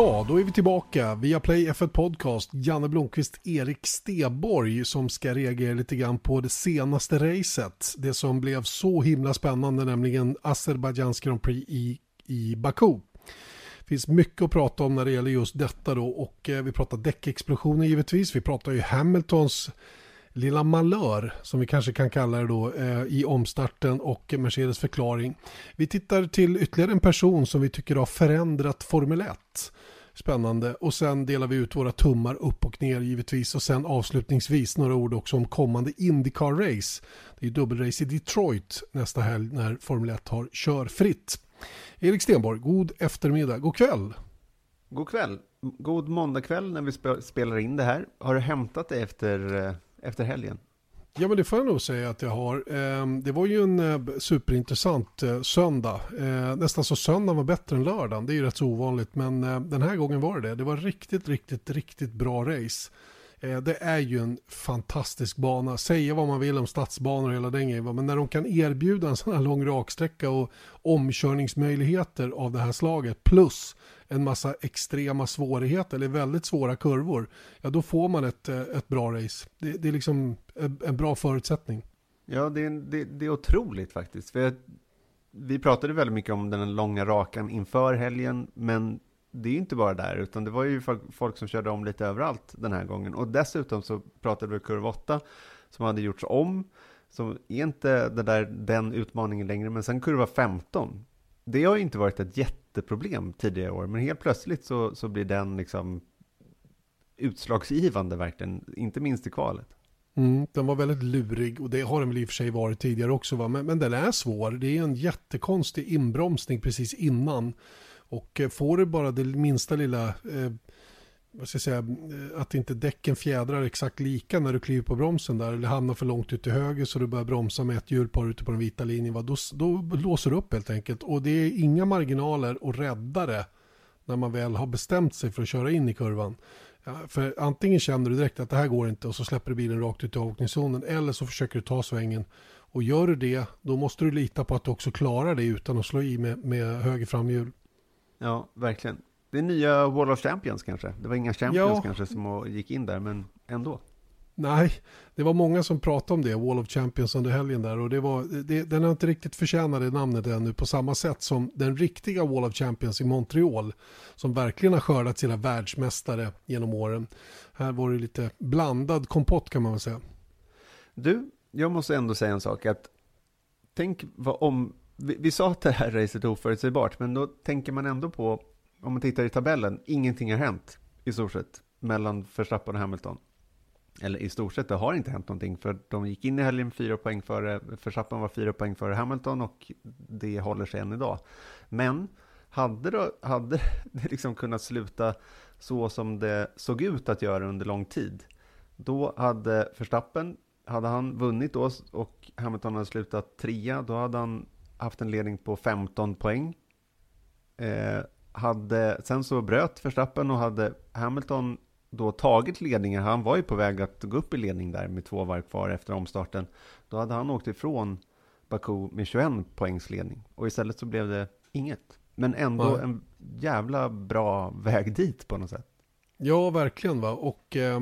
Ja, då är vi tillbaka via Play F1 Podcast. Janne Blomqvist, Erik Steborg som ska reagera lite grann på det senaste racet. Det som blev så himla spännande, nämligen Azerbajdzjans Grand Prix i, i Baku. Det finns mycket att prata om när det gäller just detta då och eh, vi pratar däckexplosioner givetvis. Vi pratar ju Hamiltons lilla malör, som vi kanske kan kalla det då, eh, i omstarten och Mercedes förklaring. Vi tittar till ytterligare en person som vi tycker har förändrat Formel 1. Spännande. Och sen delar vi ut våra tummar upp och ner givetvis. Och sen avslutningsvis några ord också om kommande Indycar-race. Det är dubbelrace i Detroit nästa helg när Formel 1 har körfritt. Erik Stenborg, god eftermiddag, god kväll. God kväll. God måndagkväll när vi spelar in det här. Har du hämtat dig efter eh, efter helgen? Ja men det får jag nog säga att jag har. Ehm, det var ju en eh, superintressant eh, söndag. Eh, nästan så söndagen var bättre än lördagen. Det är ju rätt så ovanligt men den här gången var det det. Det var riktigt, riktigt, riktigt bra race. Det är ju en fantastisk bana. Säga vad man vill om stadsbanor och hela den grejen. Men när de kan erbjuda en sån här lång raksträcka och omkörningsmöjligheter av det här slaget. Plus en massa extrema svårigheter eller väldigt svåra kurvor, ja då får man ett, eh, ett bra race. Det, det är liksom en bra förutsättning. Ja, det är, det, det är otroligt faktiskt. För vi pratade väldigt mycket om den långa rakan inför helgen, men det är ju inte bara där, utan det var ju folk som körde om lite överallt den här gången. Och dessutom så pratade vi kurva 8 som hade gjorts om, som är inte det där, den utmaningen längre, men sen kurva 15. Det har ju inte varit ett jätte jätteproblem tidigare år, men helt plötsligt så, så blir den liksom utslagsgivande verkligen, inte minst i kvalet. Mm, den var väldigt lurig och det har den väl i och för sig varit tidigare också. Va? Men, men den är svår. Det är en jättekonstig inbromsning precis innan. Och eh, får du bara det minsta lilla eh, vad ska jag säga, eh, att inte däcken fjädrar exakt lika när du kliver på bromsen där eller hamnar för långt ut till höger så du börjar bromsa med ett hjulpar ute på den vita linjen. Va? Då, då låser du upp helt enkelt och det är inga marginaler att rädda det när man väl har bestämt sig för att köra in i kurvan. Ja, för antingen känner du direkt att det här går inte och så släpper du bilen rakt ut i avåkningszonen eller så försöker du ta svängen och gör du det då måste du lita på att du också klarar det utan att slå i med, med höger framhjul. Ja, verkligen. Det är nya World of Champions kanske. Det var inga Champions ja. kanske som gick in där, men ändå. Nej, det var många som pratade om det, Wall of Champions under helgen där och det var, det, den har inte riktigt förtjänat det namnet ännu på samma sätt som den riktiga Wall of Champions i Montreal som verkligen har skördat sina världsmästare genom åren. Här var det lite blandad kompott kan man väl säga. Du, jag måste ändå säga en sak att tänk vad om, vi, vi sa att det här racet är oförutsägbart, men då tänker man ändå på om man tittar i tabellen, ingenting har hänt i stort sett mellan Verstappen och Hamilton. Eller i stort sett, det har inte hänt någonting för de gick in i helgen fyra poäng före, Verstappen var fyra poäng före Hamilton och det håller sig än idag. Men hade, då, hade det liksom kunnat sluta så som det såg ut att göra under lång tid, då hade Verstappen, hade han vunnit då och Hamilton hade slutat trea, då hade han haft en ledning på 15 poäng. Eh, hade, sen så bröt Verstappen och hade Hamilton då tagit ledningen, han var ju på väg att gå upp i ledning där med två varv kvar efter omstarten, då hade han åkt ifrån Baku med 21 poängs ledning och istället så blev det inget. Men ändå en jävla bra väg dit på något sätt. Ja, verkligen. Va? Och eh,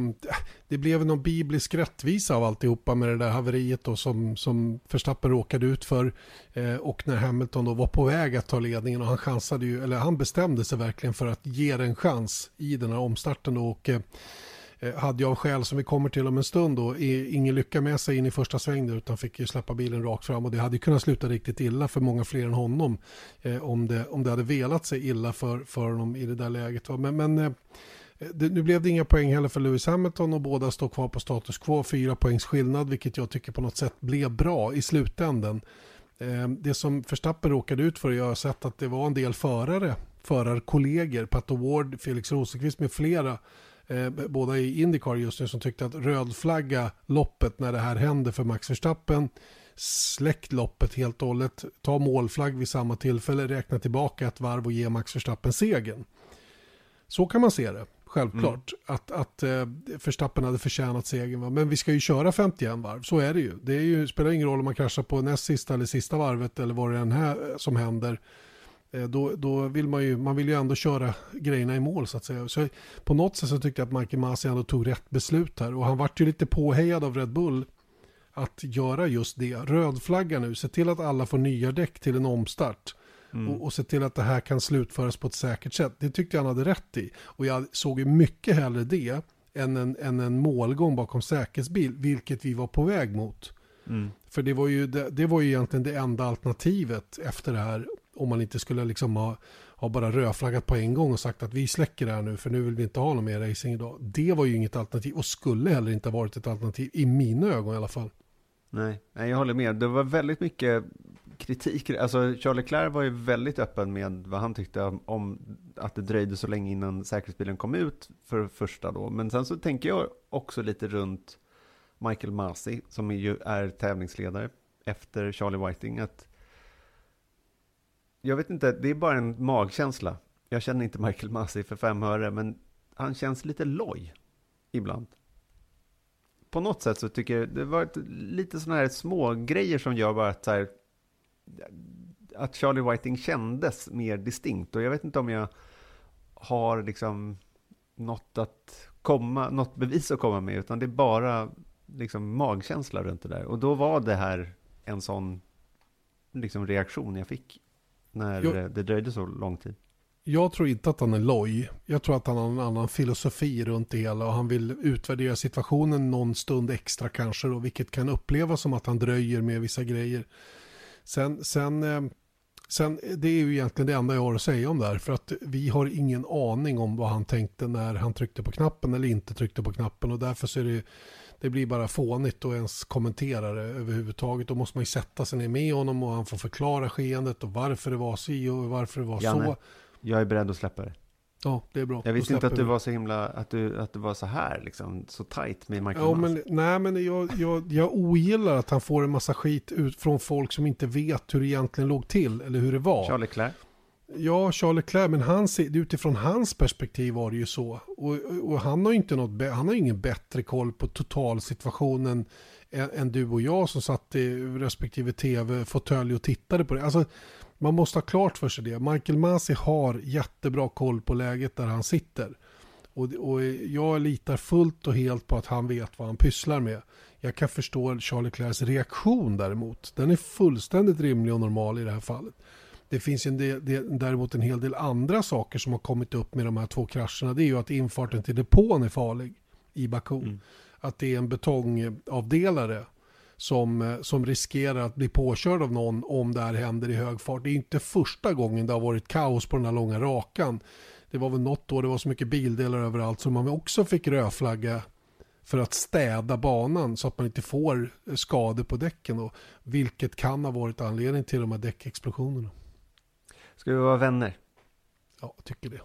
det blev någon biblisk rättvisa av alltihopa med det där haveriet då, som, som Verstappen råkade ut för. Eh, och när Hamilton då var på väg att ta ledningen och han chansade ju, eller han bestämde sig verkligen för att ge det en chans i den här omstarten. Då, och eh, eh hade jag skäl som vi kommer till om en stund då, ingen lycka med sig in i första svängen utan fick ju släppa bilen rakt fram och det hade kunnat sluta riktigt illa för många fler än honom eh, om, det, om det hade velat sig illa för, för honom i det där läget. Va? Men, men eh, det, nu blev det inga poäng heller för Lewis Hamilton och båda står kvar på status quo, fyra poängs skillnad, vilket jag tycker på något sätt blev bra i slutändan. Eh, det som Verstappen råkade ut för, jag har sett att det var en del förare, förarkollegor, Pat Ward, Felix Rosenqvist med flera, eh, båda i Indycar just nu, som tyckte att rödflagga loppet när det här hände för Max Verstappen, släckt loppet helt och hållet, ta målflagg vid samma tillfälle, räkna tillbaka ett varv och ge Max Verstappen segern. Så kan man se det självklart. Mm. Att, att eh, Verstappen hade förtjänat segern. Va? Men vi ska ju köra 51 varv, så är det ju. Det är ju, spelar ingen roll om man kraschar på näst sista eller sista varvet eller vad det än här som händer. Eh, då, då vill man ju, man vill ju ändå köra grejerna i mål så att säga. Så på något sätt så tyckte jag att Michael Masi ändå tog rätt beslut här. Och han vart ju lite påhejad av Red Bull att göra just det. Rödflagga nu, se till att alla får nya däck till en omstart. Mm. Och, och se till att det här kan slutföras på ett säkert sätt. Det tyckte jag han hade rätt i. Och jag såg ju mycket hellre det än en, än en målgång bakom säkerhetsbil, vilket vi var på väg mot. Mm. För det var, ju, det, det, var ju egentligen det enda alternativet efter det här. Om man inte skulle liksom ha, ha bara rödflaggat på en gång och sagt att vi släcker det här nu för nu vill vi inte ha någon mer racing idag. Det var ju inget alternativ och skulle heller inte ha varit ett alternativ i mina ögon i alla fall. Nej, jag håller med. Det var väldigt mycket kritik. Alltså Charlie Leclerc var ju väldigt öppen med vad han tyckte om att det dröjde så länge innan säkerhetsbilen kom ut för första då. Men sen så tänker jag också lite runt Michael Masi som ju är tävlingsledare efter Charlie Whiting att jag vet inte, det är bara en magkänsla. Jag känner inte Michael Masi för fem öre, men han känns lite loj ibland. På något sätt så tycker jag det var lite sådana här små grejer som gör bara att så här, att Charlie Whiting kändes mer distinkt. Och jag vet inte om jag har liksom något att komma, något bevis att komma med, utan det är bara liksom magkänsla runt det där. Och då var det här en sån liksom reaktion jag fick när jag, det dröjde så lång tid. Jag tror inte att han är loj. Jag tror att han har en annan filosofi runt det hela och han vill utvärdera situationen någon stund extra kanske då, vilket kan upplevas som att han dröjer med vissa grejer. Sen, sen, eh, sen det är ju egentligen det enda jag har att säga om det här. För att vi har ingen aning om vad han tänkte när han tryckte på knappen eller inte tryckte på knappen. Och därför så är det, det blir bara fånigt att ens kommentera det överhuvudtaget. Då måste man ju sätta sig ner med honom och han får förklara skeendet och varför det var så och varför det var Janne, så. Jag är beredd att släppa det. Ja, det är bra. Jag visste inte att du var så himla, att du, att du var så här liksom, så tight med Michael ja, men, Nej, men jag, jag, jag ogillar att han får en massa skit ut från folk som inte vet hur det egentligen låg till eller hur det var. Charlie Leclerc. Ja, Charlie Leclerc, men han, utifrån hans perspektiv var det ju så. Och, och han har ju inte något, han har ingen bättre koll på totalsituationen än, än du och jag som satt i respektive tv-fåtölj och tittade på det. Alltså, man måste ha klart för sig det. Michael Masi har jättebra koll på läget där han sitter. Och, och jag litar fullt och helt på att han vet vad han pysslar med. Jag kan förstå Charlie Leclercs reaktion däremot. Den är fullständigt rimlig och normal i det här fallet. Det finns en del, däremot en hel del andra saker som har kommit upp med de här två krascherna. Det är ju att infarten till depån är farlig i Baku. Mm. Att det är en betongavdelare som, eh, som riskerar att bli påkörd av någon om det här händer i hög fart. Det är inte första gången det har varit kaos på den här långa rakan. Det var väl något då det var så mycket bildelar överallt som man också fick rödflagga för att städa banan så att man inte får skador på däcken. Då, vilket kan ha varit anledning till de här däckexplosionerna. Ska vi vara vänner? Ja, tycker det.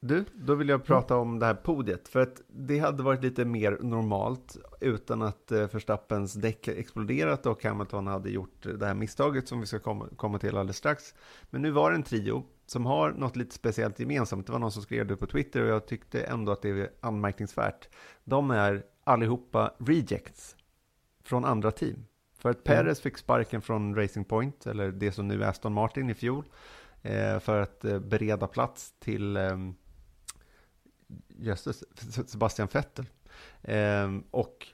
Du, då vill jag prata mm. om det här podiet. För att det hade varit lite mer normalt utan att eh, Verstappens däck exploderat och Hamilton hade gjort det här misstaget som vi ska komma, till alldeles strax. Men nu var det en trio som har något lite speciellt gemensamt. Det var någon som skrev det på Twitter och jag tyckte ändå att det är anmärkningsvärt. De är allihopa rejects från andra team. För att. Perez fick sparken från Racing Point, eller det som nu är Aston Martin i fjol, eh, för att eh, bereda plats till ehm, jösses, Sebastian Vettel. Eh, och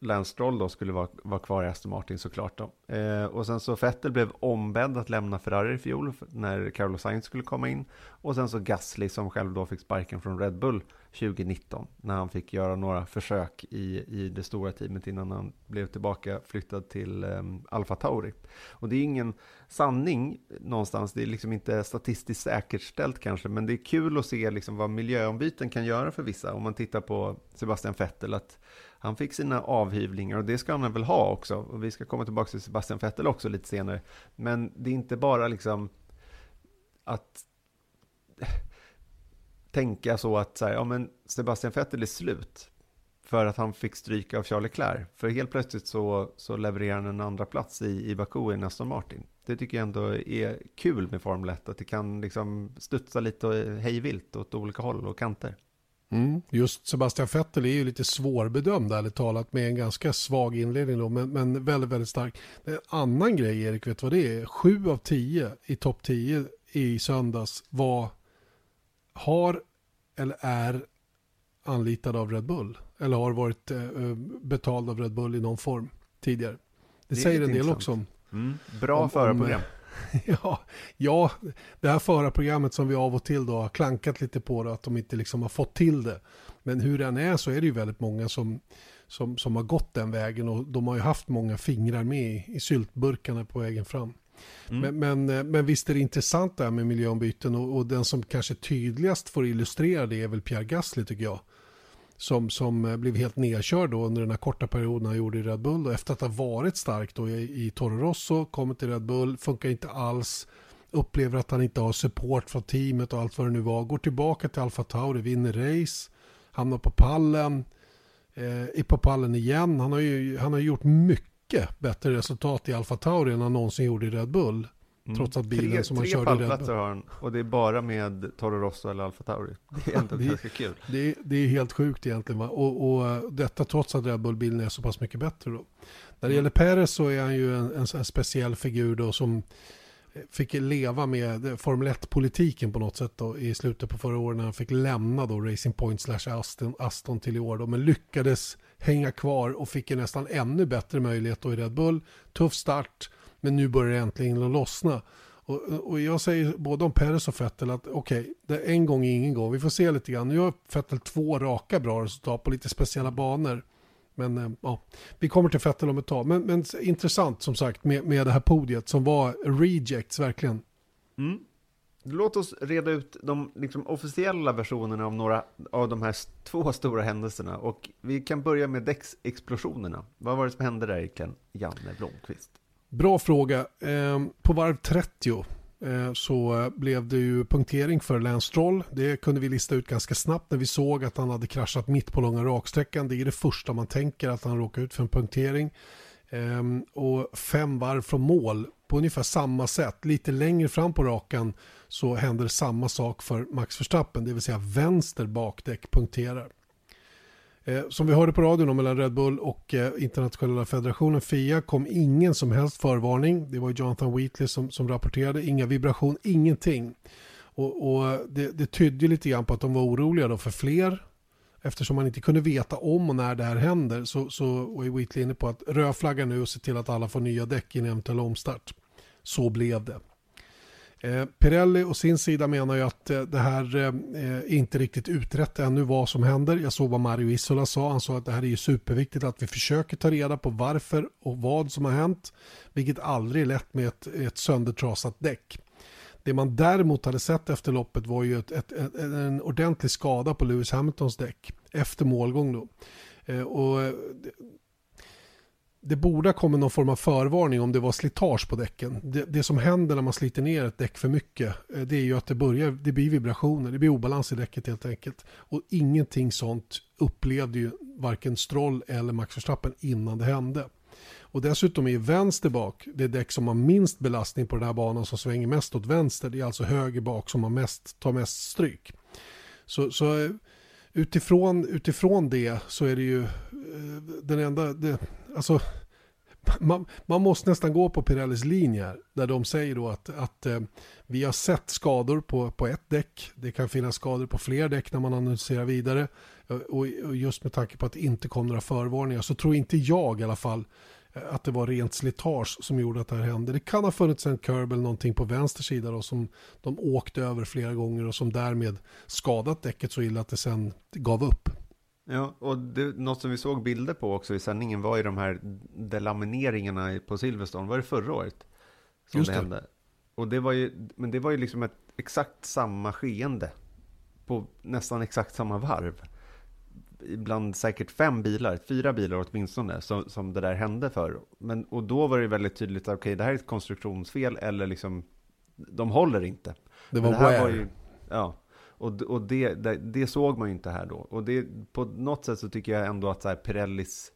Lance Stroll då skulle vara, vara kvar i Aston Martin såklart då. Eh, och sen så Vettel blev ombedd att lämna Ferrari i fjol när Carlos Sainz skulle komma in. Och sen så Gasly som själv då fick sparken från Red Bull 2019 när han fick göra några försök i, i det stora teamet innan han blev tillbaka flyttad till ehm, um, Alfa Tauri. Och det är ingen sanning någonstans, det är liksom inte statistiskt säkerställt kanske, men det är kul att se liksom vad miljöombyten kan göra för vissa. Om man tittar på Sebastian Vettel, att han fick sina avhyvlingar och det ska han väl ha också. Och vi ska komma tillbaka till Sebastian Vettel också lite senare. Men det är inte bara liksom att tänka så att så här, ja, men Sebastian Vettel är slut för att han fick stryka av Charlie Leclerc. För helt plötsligt så, så levererar han en andra plats i, i Baku i Aston Martin. Det tycker jag ändå är kul med Formel 1, att det kan liksom studsa lite hejvilt åt olika håll och kanter. Mm. Just Sebastian Vettel är ju lite svårbedömd ärligt talat med en ganska svag inledning då, men, men väldigt, väldigt stark. En annan grej Erik, vet du vad det är? Sju av tio i topp 10 i söndags var har eller är anlitad av Red Bull. Eller har varit eh, betald av Red Bull i någon form tidigare. Det, det säger en del också om... Mm, bra förarprogram. Ja, ja, det här förarprogrammet som vi av och till då har klankat lite på då, att de inte liksom har fått till det. Men hur den är så är det ju väldigt många som, som, som har gått den vägen och de har ju haft många fingrar med i, i syltburkarna på vägen fram. Mm. Men, men, eh, men, visst är det intressant det här med miljöombyten och, och, den som kanske tydligast får illustrera det är väl Pierre Gasly tycker jag. Som, som eh, blev helt nedkörd då under den här korta perioden han gjorde i Red Bull. Och efter att ha varit stark då i, i Toro Rosso, kommer till Red Bull, funkar inte alls. Upplever att han inte har support från teamet och allt vad det nu var. Går tillbaka till Alfa Tauri, vinner race, hamnar på pallen. Eh, är på pallen igen. Han har ju han har gjort mycket bättre resultat i Alfa Tauri än han någonsin gjorde i Red Bull. Mm. Trots att bilen tre, som han körde... Tre pallplatser har han och det är bara med Toro Rosso eller Alfa Tauri. Det är ändå det, ganska kul. Det, det, är helt sjukt egentligen. Va? Och, och detta trots att Red Bull-bilen är så pass mycket bättre. Då. När det mm. gäller Perez så är han ju en, en, en speciell figur då som fick leva med Formel 1-politiken på något sätt då, i slutet på förra året när han fick lämna då Racing Point slash Aston, Aston till i år. Då, men lyckades hänga kvar och fick en nästan ännu bättre möjlighet då i Red Bull. Tuff start, men nu börjar det äntligen lossna. Och, och jag säger både om Perez och Vettel att okej, okay, det är en gång är ingen gång. Vi får se lite grann. Nu har Vettel två raka bra resultat på lite speciella banor. Men eh, ja, vi kommer till Vettel om ett tag. Men, men intressant som sagt med, med det här podiet som var rejects verkligen. Mm. Låt oss reda ut de liksom, officiella versionerna av några av de här två stora händelserna. Och vi kan börja med däcksexplosionerna. Vad var det som hände där egentligen, Janne Blomqvist? Bra fråga. Ehm, på varv 30 eh, så blev det ju punktering för Lance Stroll. Det kunde vi lista ut ganska snabbt när vi såg att han hade kraschat mitt på långa raksträckan. Det är det första man tänker att han råkar ut för en punktering. Ehm, och fem varv från mål på ungefär samma sätt. Lite längre fram på rakan så händer samma sak för Max Verstappen, det vill säga vänster bakdäck punkterar. Eh, som vi hörde på radion mellan Red Bull och eh, internationella federationen FIA kom ingen som helst förvarning. Det var Jonathan Wheatley som, som rapporterade. Inga vibration, ingenting. Och, och eh, det, det tydde lite grann på att de var oroliga då för fler. Eftersom man inte kunde veta om och när det här händer så, så var Wheatley inne på att röflagga nu och se till att alla får nya däck i en eventuell omstart. Så blev det. Eh, Pirelli och sin sida menar ju att eh, det här eh, är inte riktigt utrett ännu vad som händer. Jag såg vad Mario Isola sa. Han sa att det här är ju superviktigt att vi försöker ta reda på varför och vad som har hänt. Vilket aldrig är lätt med ett, ett söndertrasat däck. Det man däremot hade sett efter loppet var ju ett, ett, ett, en ordentlig skada på Lewis Hamiltons däck efter målgång. Då. Eh, och eh, det borde ha kommit någon form av förvarning om det var slitage på däcken. Det, det, som händer när man sliter ner ett däck för mycket eh, det är ju att det, börjar, det blir vibrationer, det blir obalans i däcket helt enkelt. Och ingenting sånt upplevde ju varken Stroll eller Max Verstappen innan det hände. Och dessutom är vänster bak det däck som har minst belastning på den här banan som svänger mest åt vänster. Det är alltså höger bak som har mest, tar mest stryk. Så, så eh, utifrån, utifrån det så är det ju eh, den enda, det, alltså man, man, måste nästan gå på Pirellis linje här, där de säger då att, att eh, vi har sett skador på, på ett däck. Det kan finnas skador på fler däck när man analyserar vidare. Eh, och, och just med tanke på att det inte kom några förvarningar så tror inte jag i alla fall att det var rent slitage som gjorde att det här hände. Det kan ha funnits en curb eller någonting på vänster sida då, som de åkte över flera gånger och som därmed skadat däcket så illa att det sen gav upp. Ja, och det, något som vi såg bilder på också i sändningen var ju de här delamineringarna på Silverstone. Var det förra året? Som Just det, det hände? Och det var ju, men det var ju liksom ett exakt samma skeende. På nästan exakt samma varv. Ibland säkert fem bilar, fyra bilar åtminstone, som, som det där hände för. Men, och då var det väldigt tydligt att okay, det här är ett konstruktionsfel eller liksom, de håller inte. Det var, det här var ju, ja, och, och det, det, det, såg man ju inte här då. Och det, på något sätt så tycker jag ändå att så här Pirellis,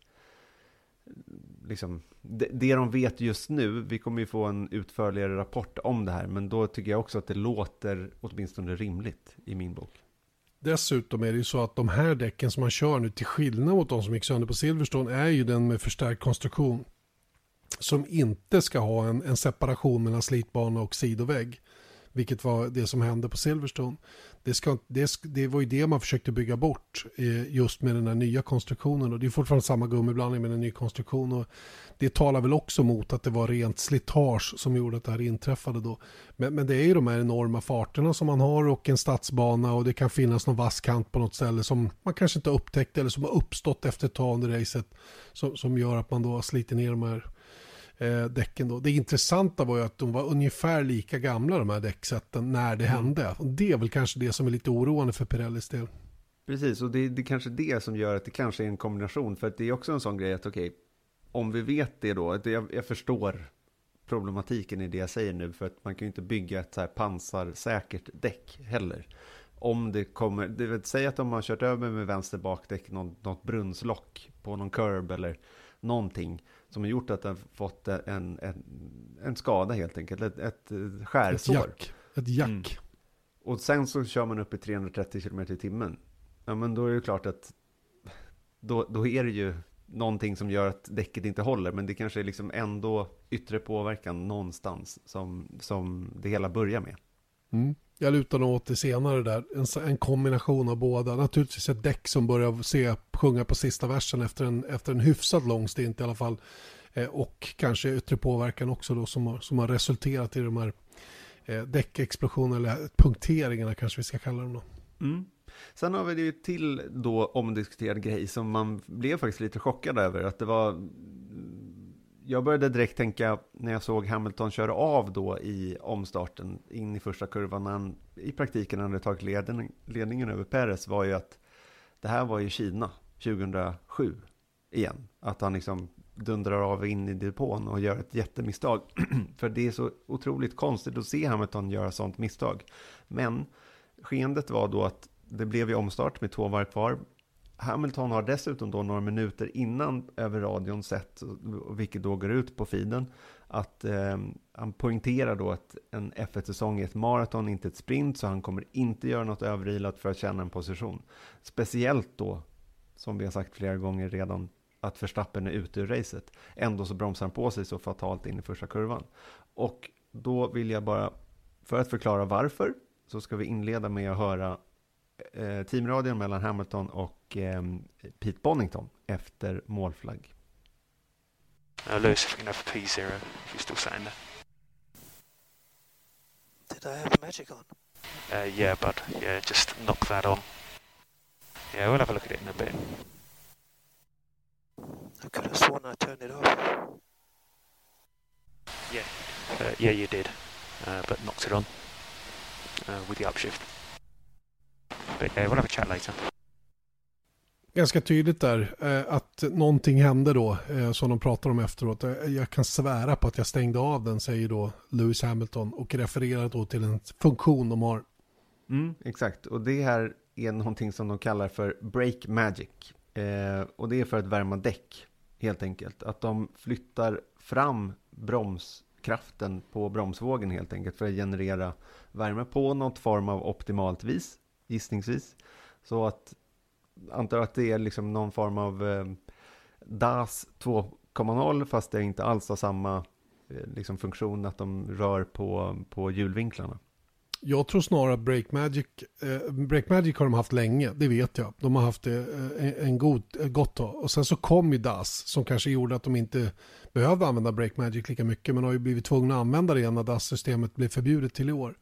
liksom, det, det de vet just nu, vi kommer ju få en utförligare rapport om det här, men då tycker jag också att det låter åtminstone rimligt i min bok. Dessutom är det ju så att de här däcken som man kör nu, till skillnad mot de som gick sönder på Silverstone, är ju den med förstärkt konstruktion. Som inte ska ha en, en separation mellan slitbana och sidovägg vilket var det som hände på Silverstone. Det, ska, det, det var ju det man försökte bygga bort eh, just med den här nya konstruktionen. Och det är fortfarande samma gummiblandning med en ny konstruktion. Och det talar väl också mot att det var rent slitage som gjorde att det här inträffade då. Men, men det är ju de här enorma farterna som man har och en stadsbana och det kan finnas någon vass kant på något ställe som man kanske inte har upptäckt eller som har uppstått efter ett tag under racet som, som gör att man då sliter ner de här eh, däcken. Då. Det intressanta var ju att de var ungefär lika gamla de här däcksätten när det mm. hände. Och det är väl kanske det som är lite oroande för Pirellis del. Precis, och det, är kanske det som gör att det kanske är en kombination. För att det är också en sån grej att okej, okay, om vi vet det då, att jag, jag, förstår problematiken i det jag säger nu, för att man kan ju inte bygga ett så här pansarsäkert däck heller. Om det kommer, det vill säga att de har kört över med vänster bakdäck, något, något brunnslock på någon curb eller någonting som har gjort att den fått en, en, en skada helt enkelt, ett, ett skärsår. Ett jack. Ett jack. Mm. Och sen så kör man upp i 330 km i timmen. Ja men då är det klart att då, då är det ju någonting som gör att däcket inte håller, men det kanske är liksom ändå yttre påverkan någonstans som, som det hela börjar med. Mm. Jag lutar nog åt det senare där, en, en, kombination av båda. Naturligtvis ett däck som börjar se, sjunga på sista versen efter en, efter en hyfsat lång stint i alla fall. Eh, och kanske yttre påverkan också då som har, som har resulterat i de här eh, däckexplosionerna eller punkteringarna kanske vi ska kalla dem då. Mm. Sen har vi det till då omdiskuterad grej som man blev faktiskt lite chockad över. Att det var... Jag började direkt tänka när jag såg Hamilton köra av då i omstarten in i första kurvan. När han i praktiken hade tagit ledning, ledningen över Perez var ju att det här var ju Kina 2007 igen. Att han liksom dundrar av in i depån och gör ett jättemisstag. För det är så otroligt konstigt att se Hamilton göra sånt misstag. Men skeendet var då att det blev ju omstart med två varv kvar. Hamilton har dessutom då några minuter innan över radion sett, vilket då går ut på feeden, att eh, han poängterar då att en F1-säsong är ett maraton, inte ett sprint, så han kommer inte göra något överilat för att känna en position. Speciellt då, som vi har sagt flera gånger redan, att Verstappen är ute ur racet. Ändå så bromsar han på sig så fatalt in i första kurvan. Och då vill jag bara, för att förklara varför, så ska vi inleda med att höra eh, teamradion mellan Hamilton och eh, Pete Bonington efter målflagg. Uh, Lewis, if we can have P0, if you're still sat in there. Did I have magic on? Uh, yeah, bud. Yeah, just knock that on. Yeah, we'll have a look at it in a bit. I could have sworn I turned it off. Yeah, uh, yeah, you did, uh, but knocked it on uh, with the upshift. But yeah, we'll have a chat later. Ganska tydligt där eh, att någonting hände då eh, som de pratar om efteråt. Eh, jag kan svära på att jag stängde av den säger då Lewis Hamilton och refererar då till en funktion de har. Mm, exakt, och det här är någonting som de kallar för break magic. Eh, och det är för att värma däck helt enkelt. Att de flyttar fram bromskraften på bromsvågen helt enkelt för att generera värme på något form av optimalt vis gissningsvis. Så att antar att det är liksom någon form av eh, DAS 2.0 fast det inte alls har samma eh, liksom funktion att de rör på, på hjulvinklarna. Jag tror snarare att Breakmagic, eh, Breakmagic har de haft länge, det vet jag. De har haft det eh, en god, eh, gott tag. Och sen så kom ju DAS som kanske gjorde att de inte behövde använda Breakmagic lika mycket men har ju blivit tvungna att använda det igen när DAS-systemet blev förbjudet till i år.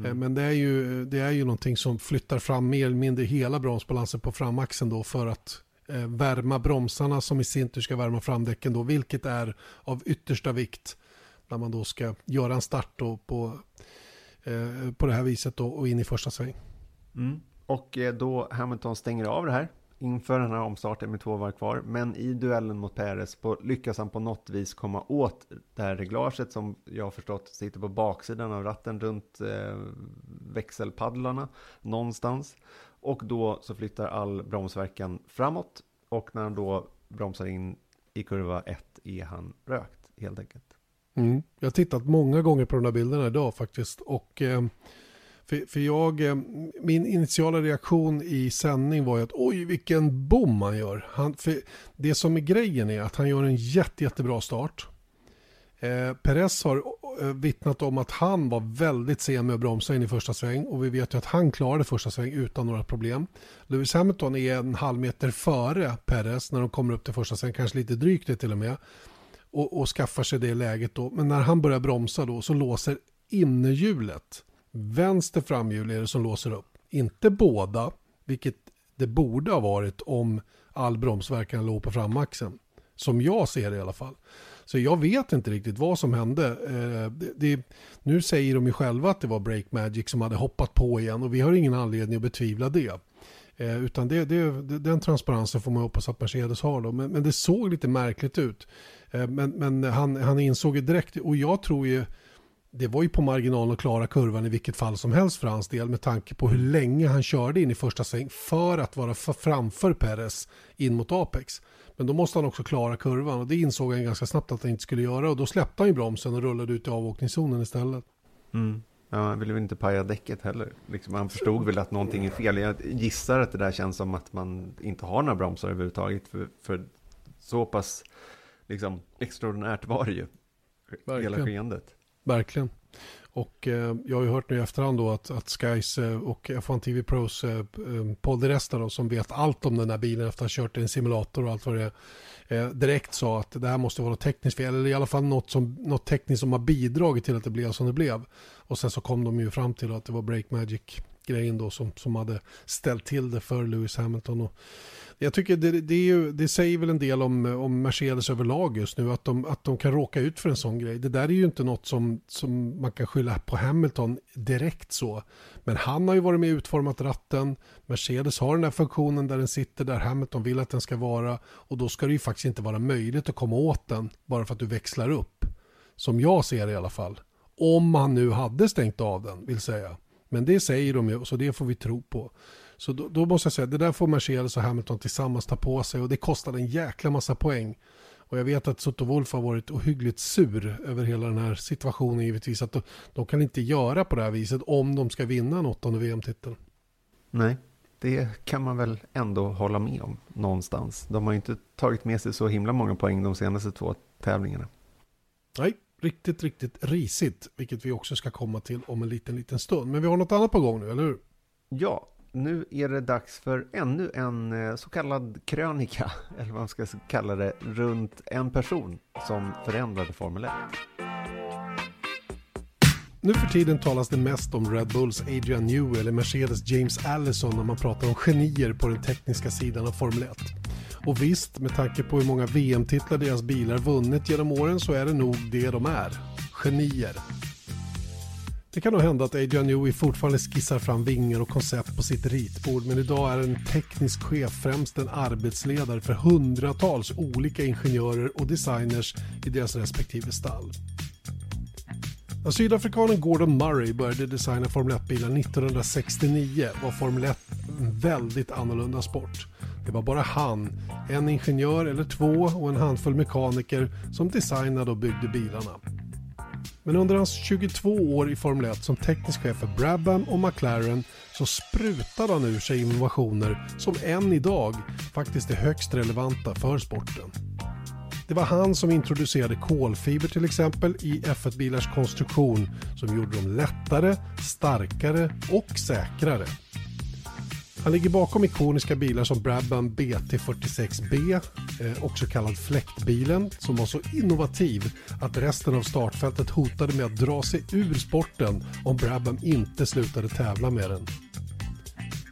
Mm. Eh, men det är, ju, det är ju någonting som flyttar fram mer eller mindre hela bromsbalansen på framaxeln då för att eh, värma bromsarna som i sin tur ska värma framdäcken då, vilket är av yttersta vikt när man då ska göra en start då på, eh, på det här viset då och in i första sväng. Mm. Och eh, då Hamilton stänger av det här inför den här omstarten med två varv kvar. Men i duellen mot Perez på, lyckas han på något vis komma åt det här reglaget som jag har förstått sitter på baksidan av ratten runt eh, växelpaddlarna någonstans. Och då så flyttar all bromsverkan framåt och när han då bromsar in i kurva 1 är han rökt helt enkelt. Mm. Jag har tittat många gånger på de här bilderna idag faktiskt och eh, för, för jag, eh, min initiala reaktion i sändning var ju att oj vilken bom han gör. Han, för det som är grejen är att han gör en jätte, jättebra start. Eh, Perez har eh, vittnat om att han var väldigt sen med att bromsa in i första sväng och vi vet ju att han klarade första sväng utan några problem. Lewis Hamilton är en halv meter före Perez när de kommer upp till första sväng, kanske lite drygt det till och med. Och, och skaffar sig det läget då. Men när han börjar bromsa då så låser innerhjulet, vänster framhjul är det som låser upp. Inte båda, vilket det borde ha varit om all bromsverkan låg på framaxeln. Som jag ser det i alla fall. Så jag vet inte riktigt vad som hände. Eh, det, det, nu säger de ju själva att det var Break Magic som hade hoppat på igen och vi har ingen anledning att betvivla det. Eh, utan det, det, den transparensen får man hoppas att Mercedes har då. Men, men det såg lite märkligt ut. Eh, men, men han, han insåg ju direkt, och jag tror ju, det var ju på marginalen att klara kurvan i vilket fall som helst för hans del med tanke på hur länge han körde in i första sväng för att vara framför Perez in mot Apex. Men då måste han också klara kurvan och det insåg han ganska snabbt att han inte skulle göra och då släppte han ju bromsen och rullade ut i avåkningszonen istället. Mm. Ja, han ville väl inte paja däcket heller. Liksom, han förstod väl att någonting är fel. Jag gissar att det där känns som att man inte har några bromsar överhuvudtaget. För, för så pass liksom, extraordinärt var det ju. Verkligen. Hela skeendet. Verkligen. Och eh, jag har ju hört nu i efterhand då att, att Skys eh, och F1 TV Pros eh, eh då som vet allt om den här bilen efter att ha kört i en simulator och allt vad det är. Eh, direkt sa att det här måste vara något tekniskt fel eller i alla fall något, som, något tekniskt som har bidragit till att det blev som det blev. Och sen så kom de ju fram till att det var Break Magic grejen då som, som hade ställt till det för Lewis Hamilton. Och jag tycker det, det, ju, det, säger väl en del om, om Mercedes överlag just nu, att de, att de kan råka ut för en sån grej. Det där är ju inte något som, som man kan skylla på Hamilton direkt så. Men han har ju varit med och utformat ratten. Mercedes har den här funktionen där den sitter där Hamilton vill att den ska vara. Och då ska det ju faktiskt inte vara möjligt att komma åt den bara för att du växlar upp. Som jag ser det i alla fall. Om man nu hade stängt av den, vill säga. Men det säger de ju, så det får vi tro på. Så då, då, måste jag säga, det där får Mercedes och Hamilton tillsammans ta på sig och det kostar en jäkla massa poäng. Och jag vet att Soto Wolf har varit ohyggligt sur över hela den här situationen givetvis. Att de, de kan inte göra på det här viset om de ska vinna en åttonde VM-titel. Nej, det kan man väl ändå hålla med om någonstans. De har inte tagit med sig så himla många poäng de senaste två tävlingarna. Nej, riktigt, riktigt risigt. Vilket vi också ska komma till om en liten, liten stund. Men vi har något annat på gång nu, eller hur? Ja, nu är det dags för ännu en eh, så kallad krönika, eller vad man ska kalla det, runt en person som förändrade Formel 1. Nu för tiden talas det mest om Red Bulls Adrian Newey eller Mercedes James Allison när man pratar om genier på den tekniska sidan av Formel 1. Och visst, med tanke på hur många VM-titlar deras bilar vunnit genom åren så är det nog det de är. Genier. Det kan nog hända att Adrian Newey fortfarande skissar fram vingar och koncept på sitt ritbord men idag är en teknisk chef främst en arbetsledare för hundratals olika ingenjörer och designers i deras respektive stall. När sydafrikanen Gordon Murray började designa Formel 1-bilar 1969 var Formel 1 en väldigt annorlunda sport. Det var bara han, en ingenjör eller två och en handfull mekaniker som designade och byggde bilarna. Men under hans 22 år i Formel 1 som teknisk chef för Brabham och McLaren så sprutade han ur sig innovationer som än idag faktiskt är högst relevanta för sporten. Det var han som introducerade kolfiber till exempel i F1-bilars konstruktion som gjorde dem lättare, starkare och säkrare. Han ligger bakom ikoniska bilar som Brabham BT46B, eh, också kallad fläktbilen, som var så innovativ att resten av startfältet hotade med att dra sig ur sporten om Brabham inte slutade tävla med den.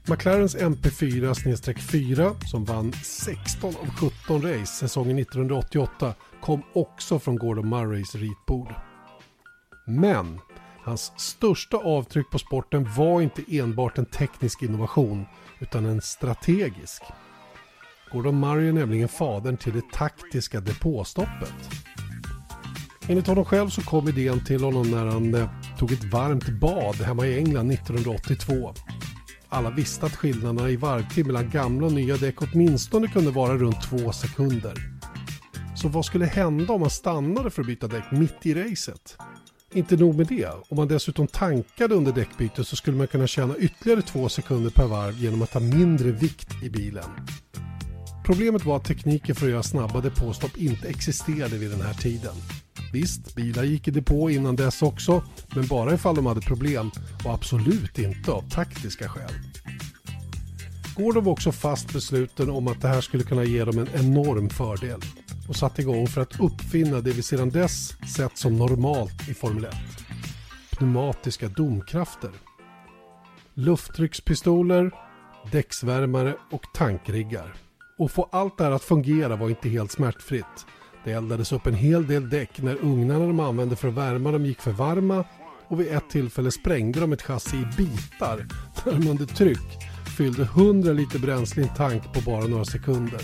McLarens MP4-4 som vann 16 av 17 race säsongen 1988 kom också från Gordon Murrays ritbord. Men Hans största avtryck på sporten var inte enbart en teknisk innovation utan en strategisk. Gordon Murray är nämligen fadern till det taktiska depåstoppet. Enligt honom själv så kom idén till honom när han eh, tog ett varmt bad hemma i England 1982. Alla visste att skillnaderna i varvtid mellan gamla och nya däck åtminstone kunde vara runt två sekunder. Så vad skulle hända om man stannade för att byta däck mitt i racet? Inte nog med det, om man dessutom tankade under däckbytet så skulle man kunna tjäna ytterligare två sekunder per varv genom att ha mindre vikt i bilen. Problemet var att tekniken för att göra snabba depåstopp inte existerade vid den här tiden. Visst, bilar gick i depå innan dess också, men bara ifall de hade problem och absolut inte av taktiska skäl. Gordon var också fast besluten om att det här skulle kunna ge dem en enorm fördel och satte igång för att uppfinna det vi sedan dess sett som normalt i Formel 1. Pneumatiska domkrafter. Lufttryckspistoler, däcksvärmare och tankriggar. Och få allt det här att fungera var inte helt smärtfritt. Det eldades upp en hel del däck när ugnarna de använde för att värma dem gick för varma och vid ett tillfälle sprängde de ett chassi i bitar när de under tryck fyllde 100 liter bränsle i en tank på bara några sekunder.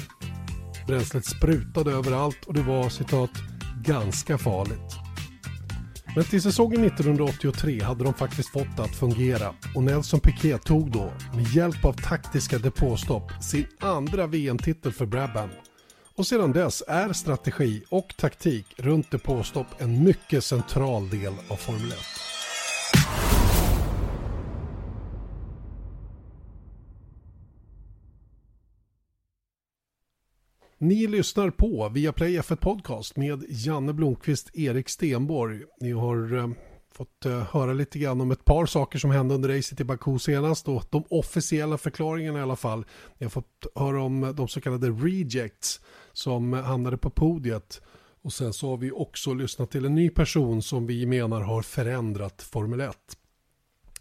Bränslet sprutade överallt och det var citat ganska farligt. Men till säsongen 1983 hade de faktiskt fått det att fungera och Nelson Piquet tog då, med hjälp av taktiska depåstopp, sin andra VM-titel för Brabham. Och sedan dess är strategi och taktik runt depåstopp en mycket central del av Formel 1. Ni lyssnar på Viaplay F1 Podcast med Janne Blomqvist, Erik Stenborg. Ni har eh, fått eh, höra lite grann om ett par saker som hände under racet i Baku senast och de officiella förklaringarna i alla fall. Ni har fått höra om de så kallade rejects som hamnade på podiet. Och sen så har vi också lyssnat till en ny person som vi menar har förändrat Formel 1.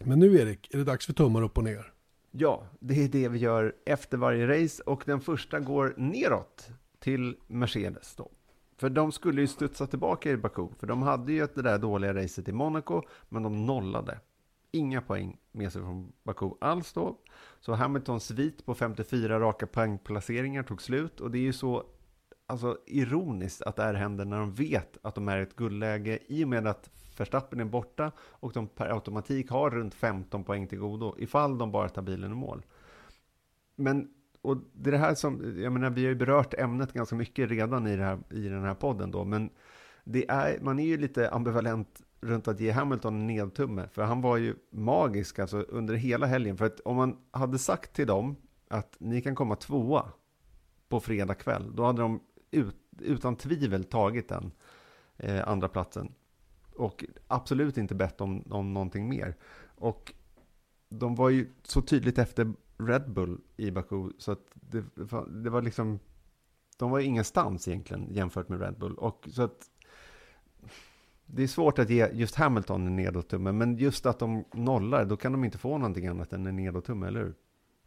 Men nu Erik, är det dags för tummar upp och ner. Ja, det är det vi gör efter varje race och den första går neråt till Mercedes då. För de skulle ju studsa tillbaka i Baku, för de hade ju det där dåliga racet i Monaco, men de nollade. Inga poäng med sig från Baku alls då. Så Hamiltons svit på 54 raka poängplaceringar tog slut och det är ju så alltså, ironiskt att det här händer när de vet att de är i ett guldläge i och med att Verstappen är borta och de per automatik har runt 15 poäng till godo ifall de bara tar bilen i mål. Men och det är det här som, jag menar vi har ju berört ämnet ganska mycket redan i, det här, i den här podden då, men det är, man är ju lite ambivalent runt att ge Hamilton en nedtumme, för han var ju magisk alltså under hela helgen, för att om man hade sagt till dem att ni kan komma tvåa på fredag kväll, då hade de ut, utan tvivel tagit den eh, andra platsen och absolut inte bett om, om någonting mer. Och de var ju så tydligt efter Red Bull i Baku så att det, det var liksom de var ingenstans egentligen jämfört med Red Bull. Och så att det är svårt att ge just Hamilton en nedåttumme, men just att de nollar, då kan de inte få någonting annat än en nedåttumme, eller hur?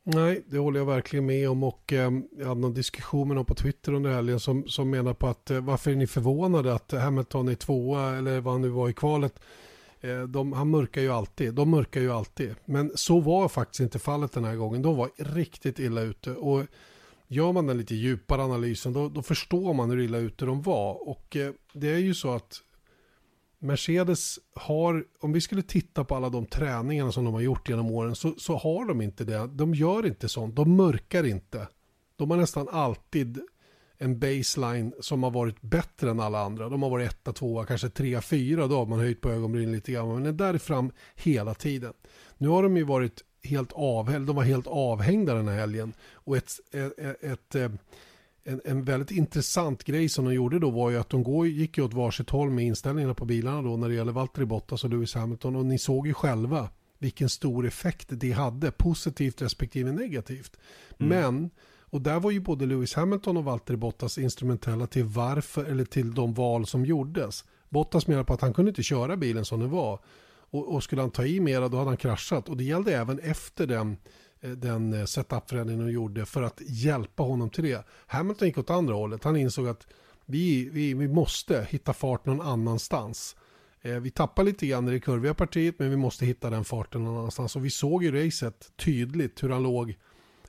Nej, det håller jag verkligen med om och eh, jag hade någon diskussion med någon på Twitter under helgen som, som menar på att eh, varför är ni förvånade att Hamilton är tvåa eller vad han nu var i kvalet. Eh, de, han mörkar ju alltid, de mörkar ju alltid. Men så var faktiskt inte fallet den här gången. De var riktigt illa ute och gör man den lite djupare analysen då, då förstår man hur illa ute de var. Och eh, det är ju så att Mercedes har, om vi skulle titta på alla de träningarna som de har gjort genom åren så, så har de inte det. De gör inte sånt, de mörkar inte. De har nästan alltid en baseline som har varit bättre än alla andra. De har varit etta, tvåa, kanske trea, fyra. Då har man höjt på ögonbrynen lite grann. Men den där fram hela tiden. Nu har de ju varit helt avhängda. De var helt avhängda den här helgen. Och ett, ett, ett, ett eh, en, en, väldigt intressant grej som de gjorde då var ju att de går, gick ju åt varsitt håll med inställningarna på bilarna då när det gäller Valtteri Bottas och Lewis Hamilton och ni såg ju själva vilken stor effekt det hade, positivt respektive negativt. Mm. Men, och där var ju både Lewis Hamilton och Valtteri Bottas instrumentella till varför, eller till de val som gjordes. Bottas menar på att han kunde inte köra bilen som den var. Och, och skulle han ta i mera då hade han kraschat. Och det gällde även efter den Eh, den eh, setup-förändringen de gjorde för att hjälpa honom till det. Hamilton gick åt andra hållet. Han insåg att vi, vi, vi måste hitta fart någon annanstans. Eh, vi tappar lite grann i det kurviga partiet men vi måste hitta den farten någon annanstans. Och vi såg ju racet tydligt hur han låg.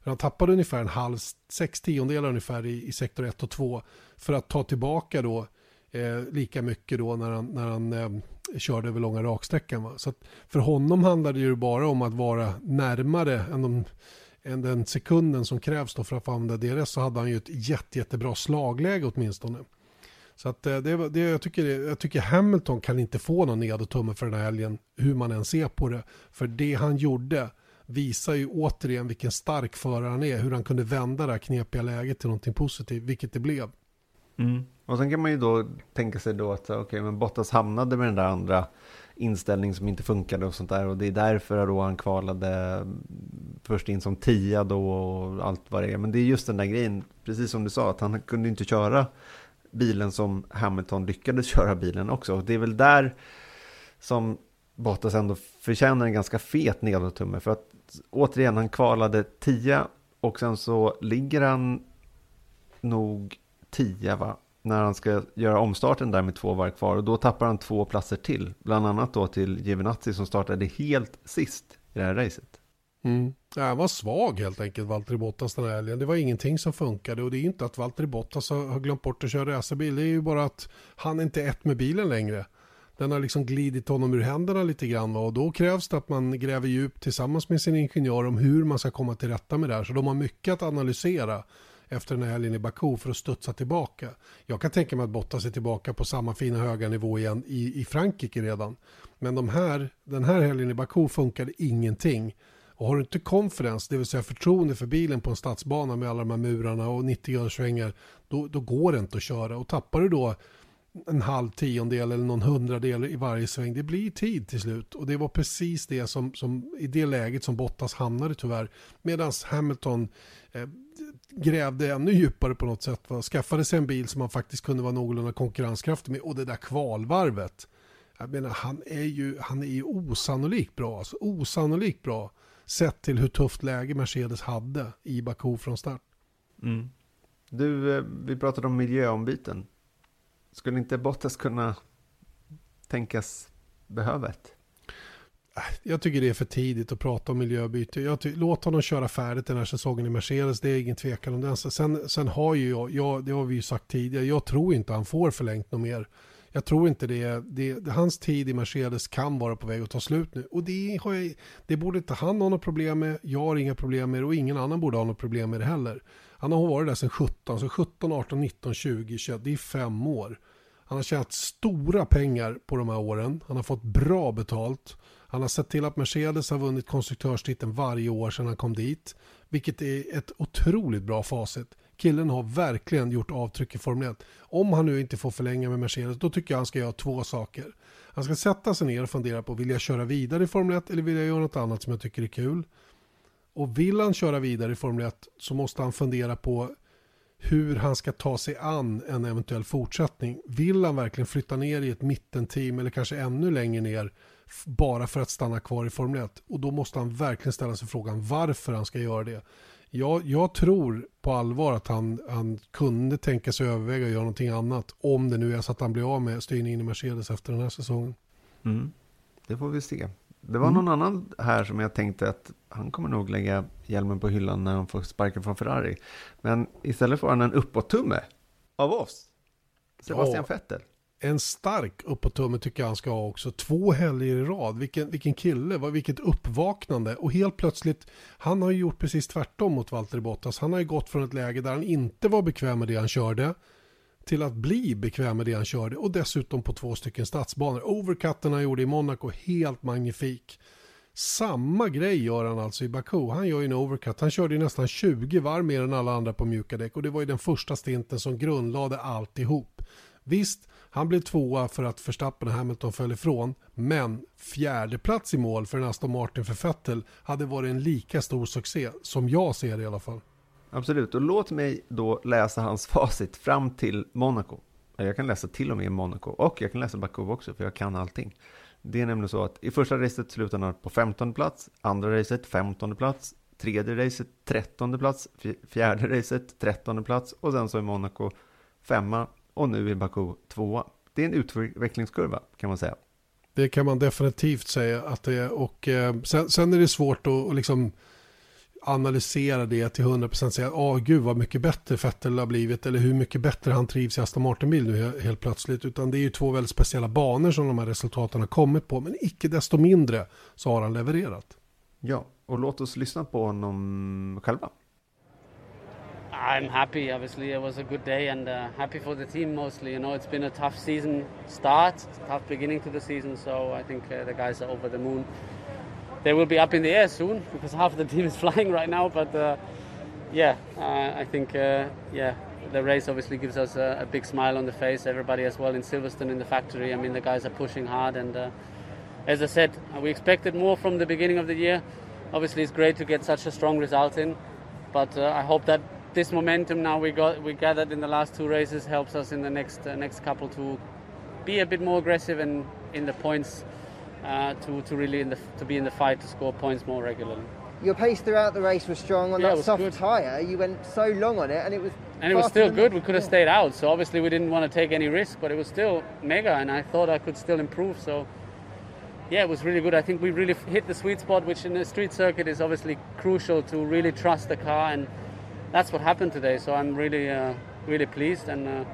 Han tappade ungefär en halv, sex tiondelar ungefär i, i sektor 1 och 2 för att ta tillbaka då eh, lika mycket då när han, när han eh, körde över långa raksträckan. Va? Så för honom handlade det ju bara om att vara närmare än, de, än den sekunden som krävs då för att få använda DRS så hade han ju ett jätte, jättebra slagläge åtminstone. Så att eh, det, det, jag, tycker, jag tycker Hamilton kan inte få någon nedertumme för den här helgen hur man än ser på det. För det han gjorde visar ju återigen vilken stark förare han är. Hur han kunde vända det här knepiga läget till någonting positivt, vilket det blev. Mm. Och sen kan man ju då tänka sig då att okay, men Bottas hamnade med den där andra inställningen som inte funkade och sånt där. Och det är därför då han kvalade först in som tia då och allt vad det är. Men det är just den där grejen, precis som du sa, att han kunde inte köra bilen som Hamilton lyckades köra bilen också. Och det är väl där som Bottas ändå förtjänar en ganska fet nedåttumme. För att återigen, han kvalade tia och sen så ligger han nog tia va? När han ska göra omstarten där med två varv kvar. Och då tappar han två platser till. Bland annat då till Giovinazzi som startade helt sist i det här racet. Mm. Ja, han var svag helt enkelt, Valtteri Bottas den här helgen. Det var ingenting som funkade och det är inte att Valtteri Bottas har glömt bort att köra racerbil. Det är ju bara att han inte är ett med bilen längre. Den har liksom glidit honom ur händerna lite grann och då krävs det att man gräver djupt tillsammans med sin ingenjör om hur man ska komma till rätta med det här. Så de har mycket att analysera efter den här helgen i Baku för att studsa tillbaka. Jag kan tänka mig att Bottas är tillbaka på samma fina höga nivå igen i, i Frankrike redan. Men de här, den här helgen i Baku funkade ingenting. Och har du inte confidence, det vill säga förtroende för bilen på en stadsbana med alla de här murarna och 90 graders svängar, då, då går det inte att köra. Och tappar du då en halv tiondel eller någon hundradel i varje sväng. Det blir tid till slut. Och det var precis det som, som i det läget som Bottas hamnade tyvärr. Medan Hamilton eh, grävde ännu djupare på något sätt. Va? Skaffade sig en bil som man faktiskt kunde vara någorlunda konkurrenskraftig med. Och det där kvalvarvet. Jag menar, han är ju, han är ju osannolikt bra. Alltså, osannolikt bra. Sett till hur tufft läge Mercedes hade i Baku från start. Mm. Du, eh, vi pratade om miljöombyten. Skulle inte Bottas kunna tänkas behöva ett? Äh, jag tycker det är för tidigt att prata om miljöbyte. Jag låt honom köra färdigt den här säsongen i Mercedes, det är ingen tvekan om det. Alltså, sen, sen har ju jag, jag, det har vi ju sagt tidigare, jag tror inte han får förlängt något mer. Jag tror inte det, det, hans tid i Mercedes kan vara på väg att ta slut nu. Och det, har jag, det borde inte han ha något problem med, jag har inga problem med det och ingen annan borde ha något problem med det heller. Han har varit där sedan 17, så 17, 18, 19, 20, 21, det är fem år. Han har tjänat stora pengar på de här åren. Han har fått bra betalt. Han har sett till att Mercedes har vunnit konstruktörstiteln varje år sedan han kom dit. Vilket är ett otroligt bra facit. Killen har verkligen gjort avtryck i Formel 1. Om han nu inte får förlänga med Mercedes, då tycker jag han ska göra två saker. Han ska sätta sig ner och fundera på, vill jag köra vidare i Formel 1 eller vill jag göra något annat som jag tycker är kul? Och vill han köra vidare i Formel 1 så måste han fundera på hur han ska ta sig an en eventuell fortsättning. Vill han verkligen flytta ner i ett mittenteam eller kanske ännu längre ner bara för att stanna kvar i Formel 1? Och då måste han verkligen ställa sig frågan varför han ska göra det. Jag, jag tror på allvar att han, han kunde tänka sig överväga att göra någonting annat om det nu är så att han blir av med styrningen i Mercedes efter den här säsongen. Mm. Det får vi se. Det var mm. någon annan här som jag tänkte att han kommer nog lägga hjälmen på hyllan när han får sparken från Ferrari. Men istället får han en uppåt-tumme av oss. Sebastian ja, Vettel. En stark uppåt tummen tycker jag han ska ha också. Två helger i rad. Vilken, vilken kille, vilket uppvaknande. Och helt plötsligt, han har ju gjort precis tvärtom mot Valtteri Bottas. Han har ju gått från ett läge där han inte var bekväm med det han körde till att bli bekväm med det han körde och dessutom på två stycken stadsbanor. Overcutten han gjorde i Monaco, helt magnifik. Samma grej gör han alltså i Baku. Han gör ju en overcut. Han körde ju nästan 20 varv mer än alla andra på mjuka däck och det var ju den första stinten som grundlade alltihop. Visst, han blev tvåa för att Verstappen och Hamilton föll ifrån, men fjärde plats i mål för en Aston Martin för Vettel hade varit en lika stor succé, som jag ser det i alla fall. Absolut, och låt mig då läsa hans facit fram till Monaco. Jag kan läsa till och med Monaco och jag kan läsa Baku också för jag kan allting. Det är nämligen så att i första racet slutade han på 15 plats, andra racet 15 plats, tredje racet 13 plats, fjärde racet 13 plats och sen så i Monaco femma och nu i Baku tvåa. Det är en utvecklingskurva kan man säga. Det kan man definitivt säga att det är och eh, sen, sen, är det svårt att, liksom analysera det till 100% och säga åh gud vad mycket bättre Fettel har blivit eller hur mycket bättre han trivs i Aston Martin-bil nu helt plötsligt. Utan det är ju två väldigt speciella banor som de här resultaten har kommit på. Men icke desto mindre så har han levererat. Ja, och låt oss lyssna på honom själva. I'm happy. Obviously, it was a good day and uh, happy for the team mostly. You know, it's been a tough season start, tough beginning to the season. So I think uh, the guys are over the moon. they will be up in the air soon because half the team is flying right now. But uh, yeah, uh, I think uh, yeah the race obviously gives us a, a, big smile on the face. Everybody as well in Silverstone in the factory. I mean, the guys are pushing hard, and uh, as I said, we expected more from the beginning of the year. Obviously, it's great to get such a strong result in, but uh, I hope that this momentum now we got we gathered in the last two races helps us in the next uh, next couple to be a bit more aggressive and in the points uh, to to really in the, to be in the fight to score points more regularly. Your pace throughout the race was strong on Yeah, that soft good. tyre. You went so long on it, and it was And it was still good. We could have Yeah. stayed out. So obviously we didn't want to take any risk, but it was still mega, and I thought I could still improve. So yeah, it was really good. I think we really hit the sweet spot, which in a street circuit is obviously crucial to really trust the car, and that's what happened today. So I'm really, uh, really pleased, and uh,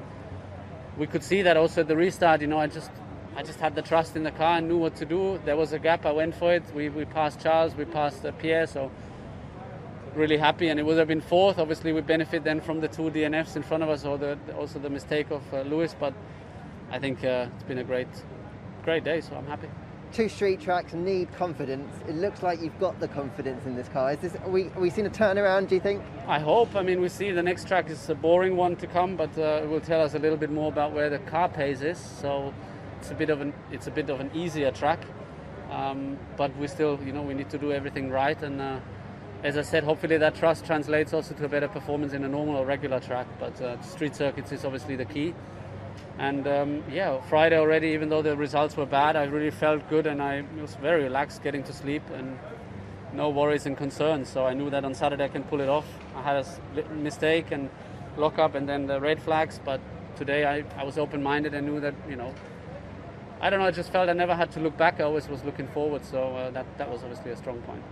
we could see that also at the restart. You know, I just. I just had the trust in the car and knew what to do. There was a gap, I went for it. We, we passed Charles, we passed uh, Pierre, so really happy, and it would have been fourth. Obviously, we benefit then from the two DNFs in front of us, or the, also the mistake of uh, Lewis. But I think uh, it's been a great, great day, so I'm happy. Two street tracks need confidence. It looks like you've got the confidence in this car. Is this? Are we? Are we seeing a turnaround? Do you think? I hope. I mean, we see the next track is a boring one to come, but uh, it will tell us a little bit more about where the car pace is. So it's a bit of an it's a bit of an easier track, um, but we still, you know, we need to do everything right. And uh, as I said, hopefully that trust translates also to a better performance in a normal or regular track. But uh, street circuits is obviously the key. And um, yeah, Friday already, even though the results were bad, I really felt good and I was very relaxed getting to sleep and no worries and concerns. So I knew that on Saturday I can pull it off. I had a mistake and lock up and then the red flags, but today I, I was open minded and knew that, you know, I don't know, I just felt I never had to look back, I always was looking forward. So uh, that, that was obviously a strong point.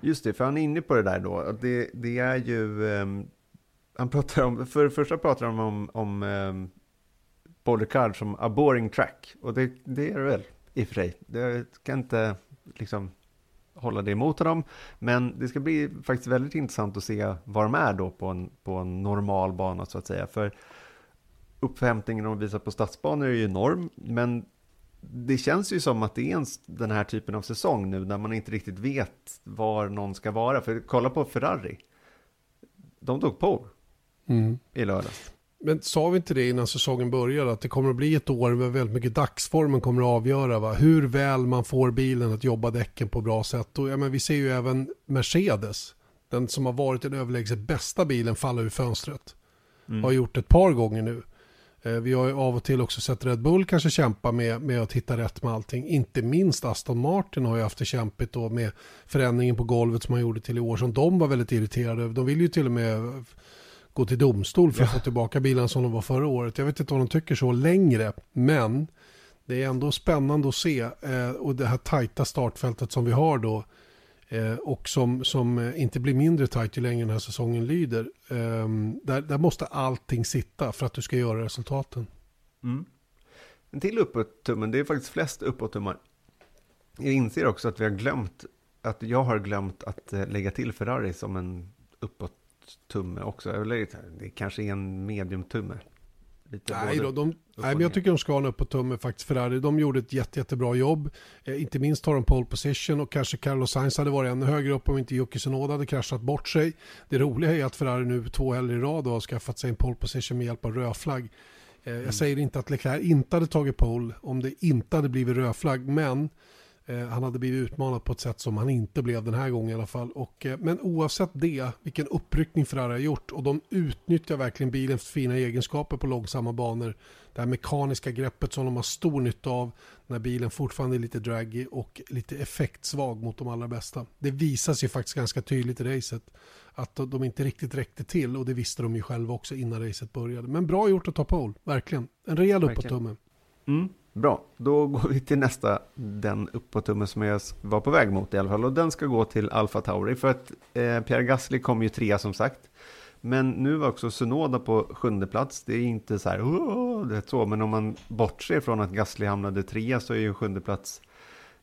Just det, för han är inne på det där då. Det, det är ju... ehm, han pratar om, för det första pratar han om, om um, Paul Ricard som a boring track. Och det, det är det väl i och för sig. Det kan inte liksom hålla det emot honom. Men det ska bli faktiskt väldigt intressant att se var de är då på en, på en normal bana så att säga. För upphämtningen de visar på stadsbanor är ju enorm. Men det känns ju som att det är en, den här typen av säsong nu när man inte riktigt vet var någon ska vara. För kolla på Ferrari. De tog på Mm. i lördags. Men sa vi inte det innan säsongen började att det kommer att bli ett år med väldigt mycket dagsformen kommer att avgöra va? hur väl man får bilen att jobba däcken på bra sätt. Och, ja, men vi ser ju även Mercedes, den som har varit den överlägset bästa bilen falla ur fönstret. Har gjort ett par gånger nu. Eh, Vi har ju av och till också sett Red Bull kanske kämpa med, med att hitta rätt med allting. Inte minst Aston Martin har ju haft det kämpigt då med förändringen på golvet som man gjorde till i år som de var väldigt irriterade över. De vill ju till och med gå till domstol för att få tillbaka bilarna som de var förra året. Jag vet inte om de tycker så längre, men det är ändå spännande att se. Eh, och det här tajta startfältet som vi har då eh, och som, som eh, inte blir mindre tajt ju längre den här säsongen lyder. Eh, där, där måste allting sitta för att du ska göra resultaten. Mm. En till uppåt-tummen, det är faktiskt flest uppåt-tummar. Jag inser också att vi har glömt, att jag har glömt att eh, lägga till Ferrari som en uppåt-tumme också. Eller det kanske är en medium-tumme. Lite Nej, då, de, nej, men jag tycker de ska ha en upp på tumme faktiskt. Ferrari, de gjorde ett jätte, jättebra jobb. Eh, inte minst har de pole position och kanske Carlos Sainz hade varit ännu högre upp om inte Yuki Tsunoda hade kraschat bort sig. Det roliga är att Ferrari nu två helger i rad har skaffat sig en pole position med hjälp av rödflagg. Eh, jag säger inte att Leclerc inte hade tagit pole om det inte hade blivit rödflagg, men han hade blivit utmanad på ett sätt som han inte blev den här gången i alla fall. Och, eh, men oavsett det, vilken uppryckning Ferrari har gjort och de utnyttjar verkligen bilens fina egenskaper på långsamma banor. Det här mekaniska greppet som de har stor nytta av när bilen fortfarande är lite draggy och lite effektsvag mot de allra bästa. Det visas ju faktiskt ganska tydligt i racet att de- inte riktigt räckte till och det visste de ju själva också innan racet började. Men bra gjort att ta pole, verkligen. En rejäl Verkligen. tumme. Mm, bra, då går vi till nästa, den uppåtumme som jag var på väg mot i alla fall. Och den ska gå till Alfa Tauri för att eh, Pierre Gasly kom ju trea som sagt. Men nu var också Sunoda på sjunde plats. Det är inte så här, det är så, men om man bortser från att Gasly hamnade trea så är ju sjunde plats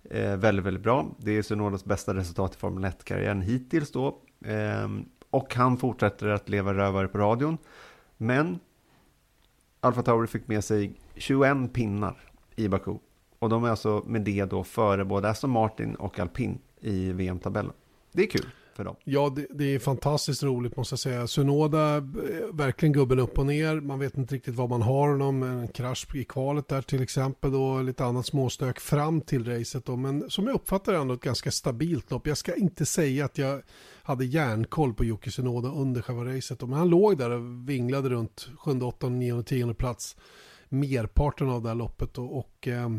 eh, väldigt, väldigt bra. Det är Sunodas bästa resultat i Formel 1-karriären hittills då. Eh, och han fortsätter att leva rövare på radion. Men Alfa Tauri fick med sig 21 pinnar i Baku. Och de är alltså med det då före både Aston Martin och Alpin i VM-tabellen. Det är kul. för dem. Ja, det, det, är fantastiskt roligt måste jag säga. Sunoda, eh, verkligen gubben upp och ner. Man vet inte riktigt vad man har honom. En krasch i kvalet där till exempel och Lite annat småstök fram till racet då. Men som jag uppfattar det ändå ett ganska stabilt lopp. Jag ska inte säga att jag hade järnkoll på Jocke Sunoda under själva racet. Då. Men han låg där och vinglade runt 7, 8, 9, 10 plats. Merparten av det här loppet Och, Och, eh,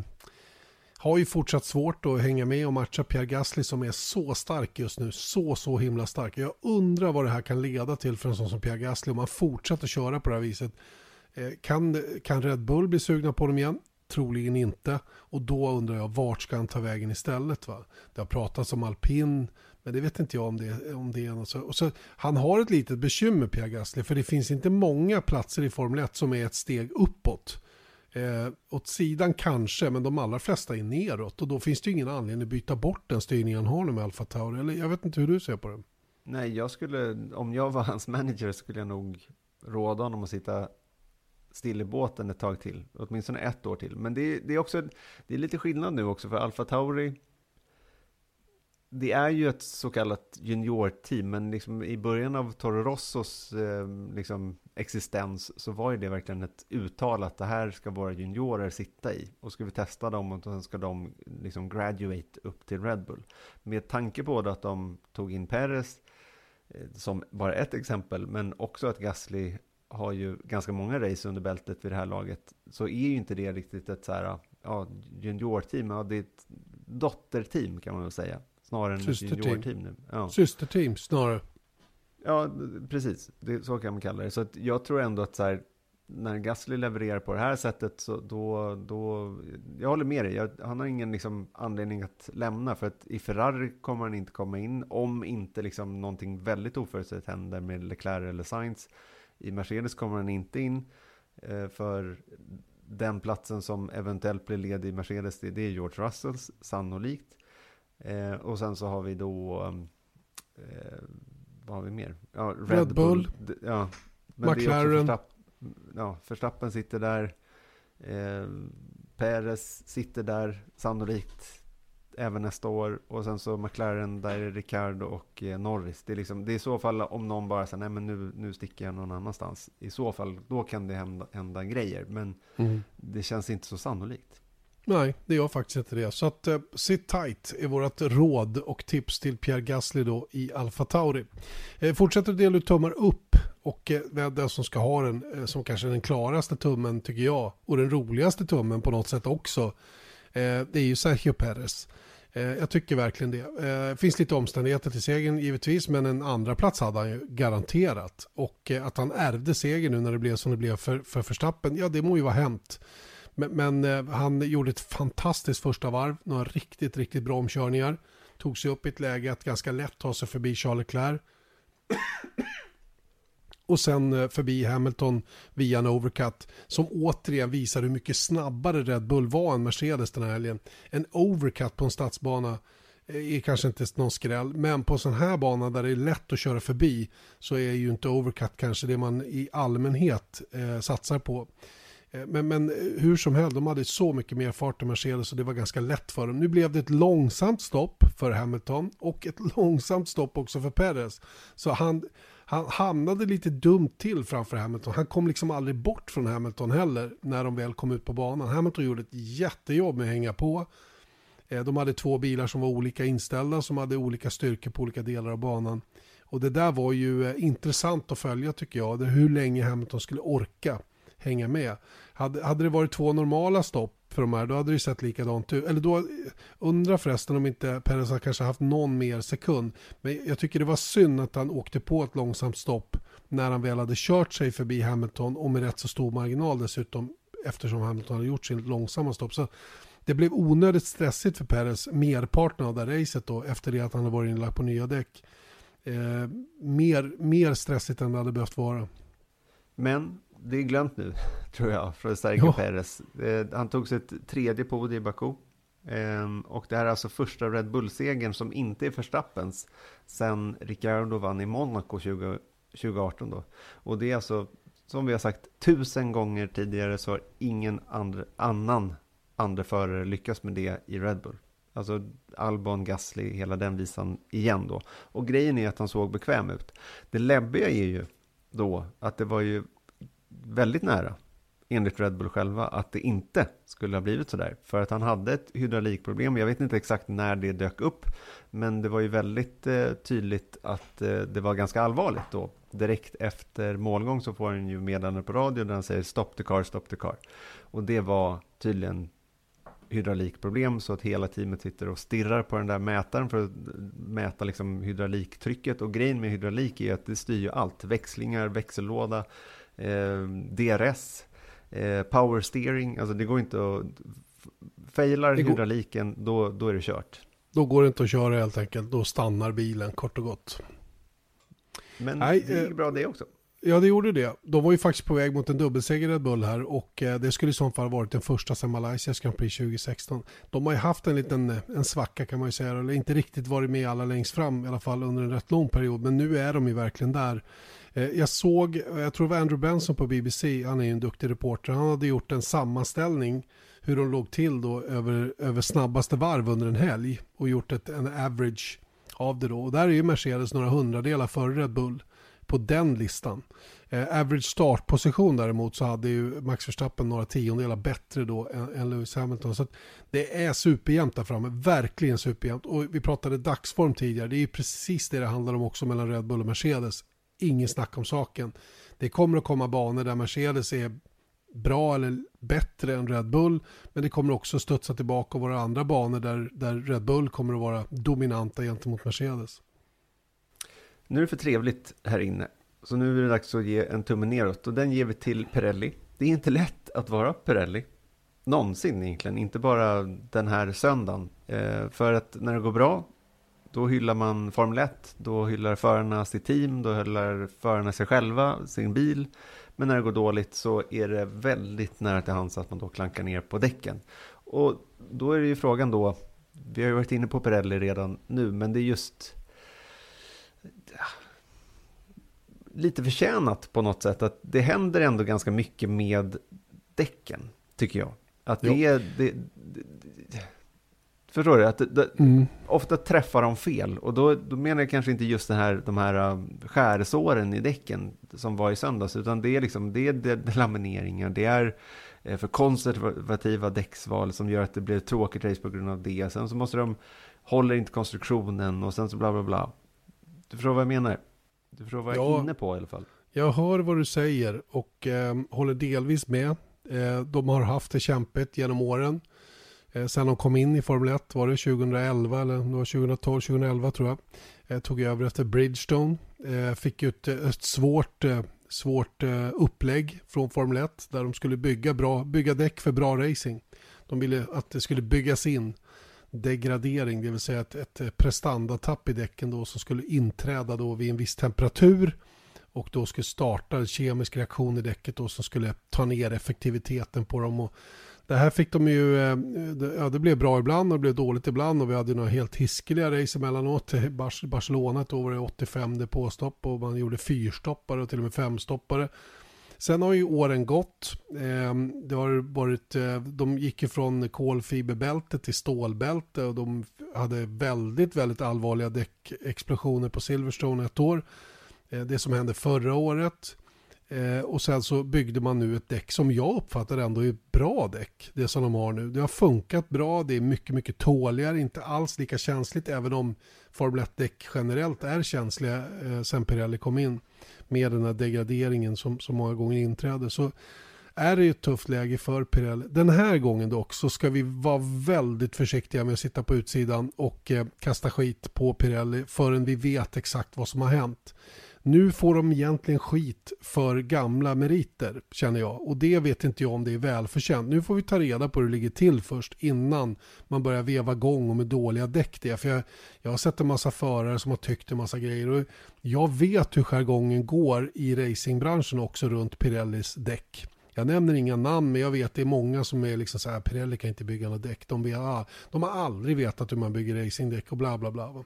har ju fortsatt svårt att hänga med och matcha Pierre Gasly som är så stark just nu. Så, så himla stark. Jag undrar vad det här kan leda till för en sån som Pierre Gasly om han fortsätter köra på det här viset. Eh, kan, kan Red Bull bli sugna på dem igen? Troligen inte. Och då undrar jag vart ska han ta vägen istället? Va? Det har pratats om alpin, men det vet inte jag om det, om det är något så. Och så. Han har ett litet bekymmer Pierre Gasly, för det finns inte många platser i Formel 1 som är ett steg uppåt. Eh, åt sidan kanske, men de allra flesta är neråt. Och då finns det ju ingen anledning att byta bort den styrningen han har nu med Alfa Tauri. Eller jag vet inte hur du ser på det. Nej, jag skulle, om jag var hans manager skulle jag nog råda honom att sitta still i båten ett tag till. Åtminstone ett år till. Men det, det är också, det är lite skillnad nu också för Alfa Tauri det är ju ett så kallat juniorteam, men liksom i början av Toro Rossos eh, liksom existens så var ju det verkligen ett uttalat det här ska våra juniorer sitta i. Och ska vi testa dem och sen ska de liksom graduate upp till Red Bull. Med tanke på att de tog in Perez eh, som bara ett exempel, men också att Gasly har ju ganska många race under bältet vid det här laget, så är ju inte det riktigt ett så här, ja, juniorteam, ja, det är ett dotterteam kan man väl säga. Snarare än ett juniorteam nu. Ja. Systerteam snarare. Ja, precis. Det, så kan man kalla det. Så jag tror ändå att så här, när Gasly levererar på det här sättet så då, då jag håller med dig. Jag, han har ingen liksom, anledning att lämna för att i Ferrari kommer han inte komma in om inte liksom, någonting väldigt oförutsett händer med Leclerc eller Sainz. I Mercedes kommer han inte in eh, för den platsen som eventuellt blir ledig i Mercedes det, det är George Russells sannolikt. Eh, och sen så har vi då, eh, vad har vi mer? Ja, Red, Red Bull. Bull. Ja, men McLaren. Förstapp, ja, Förstappen sitter där. Eh, Perez sitter där sannolikt även nästa år. Och sen så McLaren, där är Ricardo och eh, Norris. Det är, liksom, det är i så fall om någon bara säger nej men nu, nu sticker jag någon annanstans. I så fall, då kan det hända, hända grejer. Men mm. det känns inte så sannolikt. Nej, det gör faktiskt inte det. Så att eh, sit tight är vårt råd och tips till Pierre Gasly då i Alfa Tauri. Eh, fortsätter att dela ut tummar upp och eh, den som ska ha den eh, som kanske den klaraste tummen tycker jag och den roligaste tummen på något sätt också. Eh, det är ju Sergio Perez. Eh, jag tycker verkligen det. Det eh, finns lite omständigheter till segern givetvis men en andra plats hade han ju garanterat. Och eh, att han ärvde segern nu när det blev som det blev för, för Förstappen, ja det må ju vara hänt. Men, men eh, han gjorde ett fantastiskt första varv, några riktigt, riktigt bra omkörningar. Tog sig upp i ett läge att ganska lätt ta sig förbi Charles Leclerc. Och sen eh, förbi Hamilton via en overcut som återigen visar hur mycket snabbare Red Bull var än Mercedes den här helgen. En overcut på en stadsbana eh, är kanske inte någon skräll, men på en sån här bana där det är lätt att köra förbi så är ju inte overcut kanske det man i allmänhet eh, satsar på. Eh, men, men eh, hur som helst, de hade så mycket mer fart än Mercedes och det var ganska lätt för dem. Nu blev det ett långsamt stopp för Hamilton och ett långsamt stopp också för Perez. Så han, han hamnade lite dumt till framför Hamilton. Han kom liksom aldrig bort från Hamilton heller när de väl kom ut på banan. Hamilton gjorde ett jättejobb med att hänga på. Eh, de hade två bilar som var olika inställda, som hade olika styrkor på olika delar av banan. Och det där var ju intressant att följa tycker jag, hur länge Hamilton skulle orka hänga med. Hade, hade det varit två normala stopp för de här, då hade det sett likadant ut. Eller då undrar förresten om inte Perez har kanske haft någon mer sekund. Men jag tycker det var synd att han åkte på ett långsamt stopp när han väl hade kört sig förbi Hamilton och med rätt så stor marginal dessutom eftersom Hamilton hade gjort sin långsamma stopp. Så det blev onödigt stressigt för Perez merparten av det racet då efter det att han hade varit inlagd på nya däck. Eh, mer, mer stressigt än det hade behövt vara. Men det är glömt nu, tror jag, för Sergio. Perez. Eh, han tog sitt tredje podium i Baku. Ehm, och det här är alltså första Red Bull-segern som inte är Verstappens sen Ricciardo vann i Monaco 20, 2018 då. Och det är alltså, som vi har sagt tusen gånger tidigare, så har ingen andra, annan andra förare lyckats med det i Red Bull. Alltså Albon, Gasly, hela den visan igen då. Och grejen är att han såg bekväm ut. Det läbbiga är ju då att det var ju väldigt nära, enligt Red Bull själva, att det inte skulle ha blivit sådär. För att han hade ett hydraulikproblem, jag vet inte exakt när det dök upp, men det var ju väldigt eh, tydligt att eh, det var ganska allvarligt då. Direkt efter målgång så får han ju meddelande på radio där han säger stop the car, stop the car. Och det var tydligen hydraulikproblem så att hela teamet sitter och stirrar på den där mätaren för att mäta liksom hydrauliktrycket. Och grejen med hydraulik är att det styr ju allt. Växlingar, växellåda, eh, DRS, eh, power steering. Alltså det går inte att... Failar går- hydrauliken, då, då är det kört. Då går det inte att köra helt enkelt. Då stannar bilen kort och gott. Men Nej, det gick eh, bra det också. Ja, det gjorde det. De var ju faktiskt på väg mot en dubbelseger Red Bull här och eh, det skulle i så fall varit den första sedan Malaysias Grand Prix 2016. De har ju haft en liten eh, en svacka kan man ju säga, eller inte riktigt varit med alla längst fram i alla fall under en rätt lång period, men nu är de ju verkligen där. Eh, jag såg, eh, jag tror det var Andrew Benson på BBC, han är ju en duktig reporter, han hade gjort en sammanställning hur de låg till då över, över snabbaste varv under en helg och gjort ett, en average av det då. Och där är ju Mercedes några hundradelar före Red Bull på den listan. Eh, average startposition däremot så hade ju Max Verstappen några tiondelar bättre då än, än Lewis Hamilton. Så att det är superjämnt där framme, verkligen superjämnt. Och vi pratade dagsform tidigare, det är ju precis det det handlar om också mellan Red Bull och Mercedes. Ingen snack om saken. Det kommer att komma banor där Mercedes är bra eller bättre än Red Bull. Men det kommer också studsa tillbaka och vara andra banor där, där Red Bull kommer att vara dominanta gentemot Mercedes. Nu är det för trevligt här inne. Så nu är det dags att ge en tumme neråt och den ger vi till Pirelli. Det är inte lätt att vara Pirelli. Någonsin egentligen, inte bara den här söndagen. Eh, för att när det går bra, då hyllar man Formel 1, då hyllar förarna sitt team, då hyllar förarna sig själva, sin bil. Men när det går dåligt så är det väldigt nära till hands att man då klankar ner på däcken. Och då är det ju frågan då, vi har ju varit inne på Pirelli redan nu, men det är just lite förtjänat på något sätt att det händer ändå ganska mycket med däcken, tycker jag. Att det är... Det, förstår du? Att det, det, Mm. ofta träffar de fel. Och då, då menar jag kanske inte just den här, de här uh, skärsåren i däcken som var i söndags, utan det är, liksom, det är det, lamineringar, det är eh, för konservativa däcksval som gör att det blir ett tråkigt race på grund av det. Sen så måste de, håller inte konstruktionen och sen så bla bla bla. Du förstår vad jag menar? Du förstår vad jag är Ja. inne på i alla fall. Jag hör vad du säger och eh, håller delvis med. Eh, de har haft det kämpigt genom åren. Eh, sen de kom in i Formel 1 var det 2011 eller det var 2012, 2011 tror jag. Eh, tog över efter Bridgestone. Eh, fick ju ett, eh, ett svårt, eh, svårt eh, upplägg från Formel 1 där de skulle bygga, bra, bygga däck för bra racing. De ville att det skulle byggas in degradering, det vill säga ett, ett eh, prestandatapp i däcken då som skulle inträda då vid en viss temperatur och då skulle starta en kemisk reaktion i däcket då som skulle ta ner effektiviteten på dem. Och det här fick de ju, eh, det- ja det blev bra ibland och det blev dåligt ibland och vi hade några helt hiskeliga race emellanåt. I Barcelona då var det 85 depåstopp och man gjorde fyrstoppare och till och med femstoppare. Sen har ju åren gått. Ehm, det har varit, eh, de gick ju från kolfiberbälte till stålbälte och de hade väldigt, väldigt allvarliga däckexplosioner på Silverstone ett år. Eh, det som hände förra året. Eh, Och sen så byggde man nu ett däck som jag uppfattar ändå är ett bra däck. Det som de har nu. Det har funkat bra, det är mycket, mycket tåligare, inte alls lika känsligt även om Formel 1-däck generellt är känsliga eh, sen Pirelli kom in med den här degraderingen som, som många gånger inträder. Så är det ju ett tufft läge för Pirelli. Den här gången dock så ska vi vara väldigt försiktiga med att sitta på utsidan och eh, kasta skit på Pirelli förrän vi vet exakt vad som har hänt. Nu får de egentligen skit för gamla meriter känner jag och det vet inte jag om det är välförtjänt. Nu får vi ta reda på hur det ligger till först innan man börjar veva igång och med dåliga däck det. För jag, jag har sett en massa förare som har tyckt en massa grejer och jag vet hur jargongen går i racingbranschen också runt Pirellis däck. Jag nämner inga namn men jag vet det är många som är liksom så här Pirelli kan inte bygga några däck. De, vet, ah, de har aldrig vetat hur man bygger racingdäck och bla bla bla.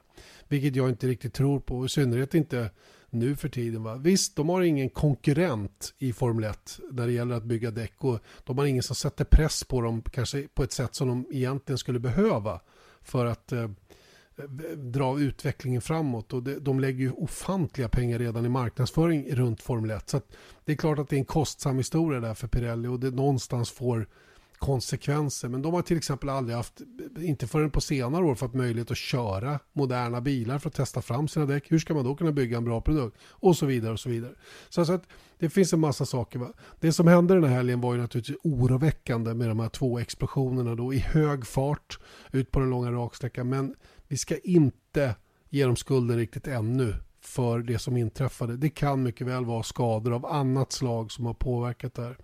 Vilket jag inte riktigt tror på, i synnerhet inte nu för tiden. Va? Visst, de har ingen konkurrent i Formel 1 när det gäller att bygga däck och de har ingen som sätter press på dem kanske på ett sätt som de egentligen skulle behöva för att eh, dra utvecklingen framåt. Och det, de lägger ju ofantliga pengar redan i marknadsföring runt Formel 1. Så det är klart att det är en kostsam historia där för Pirelli och det någonstans får konsekvenser. Men de har till exempel aldrig haft, inte förrän på senare år, fått möjlighet att köra moderna bilar för att testa fram sina däck. Hur ska man då kunna bygga en bra produkt? Och så vidare och så vidare. Så alltså att det finns en massa saker. Va? Det som hände den här helgen var ju naturligtvis oroväckande med de här två explosionerna då i hög fart ut på den långa raksträckan. Men vi ska inte ge dem skulden riktigt ännu för det som inträffade. Det kan mycket väl vara skador av annat slag som har påverkat det här.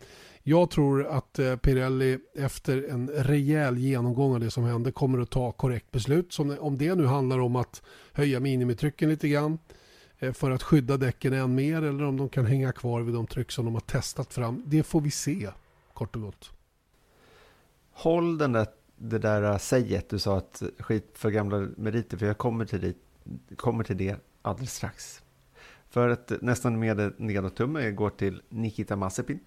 Jag tror att eh, Pirelli efter en rejäl genomgång av det som hände kommer att ta korrekt beslut. Som, om det nu handlar om att höja minimitrycken lite grann eh, för att skydda däcken än mer eller om de kan hänga kvar vid de tryck som de har testat fram. Det får vi se, kort och gott. Håll den där, det där eh, säget du sa att skit för gamla meriter, för jag kommer till, det, kommer till det alldeles strax. För att nästan med nedåt-tumme går till Nikita Mazepin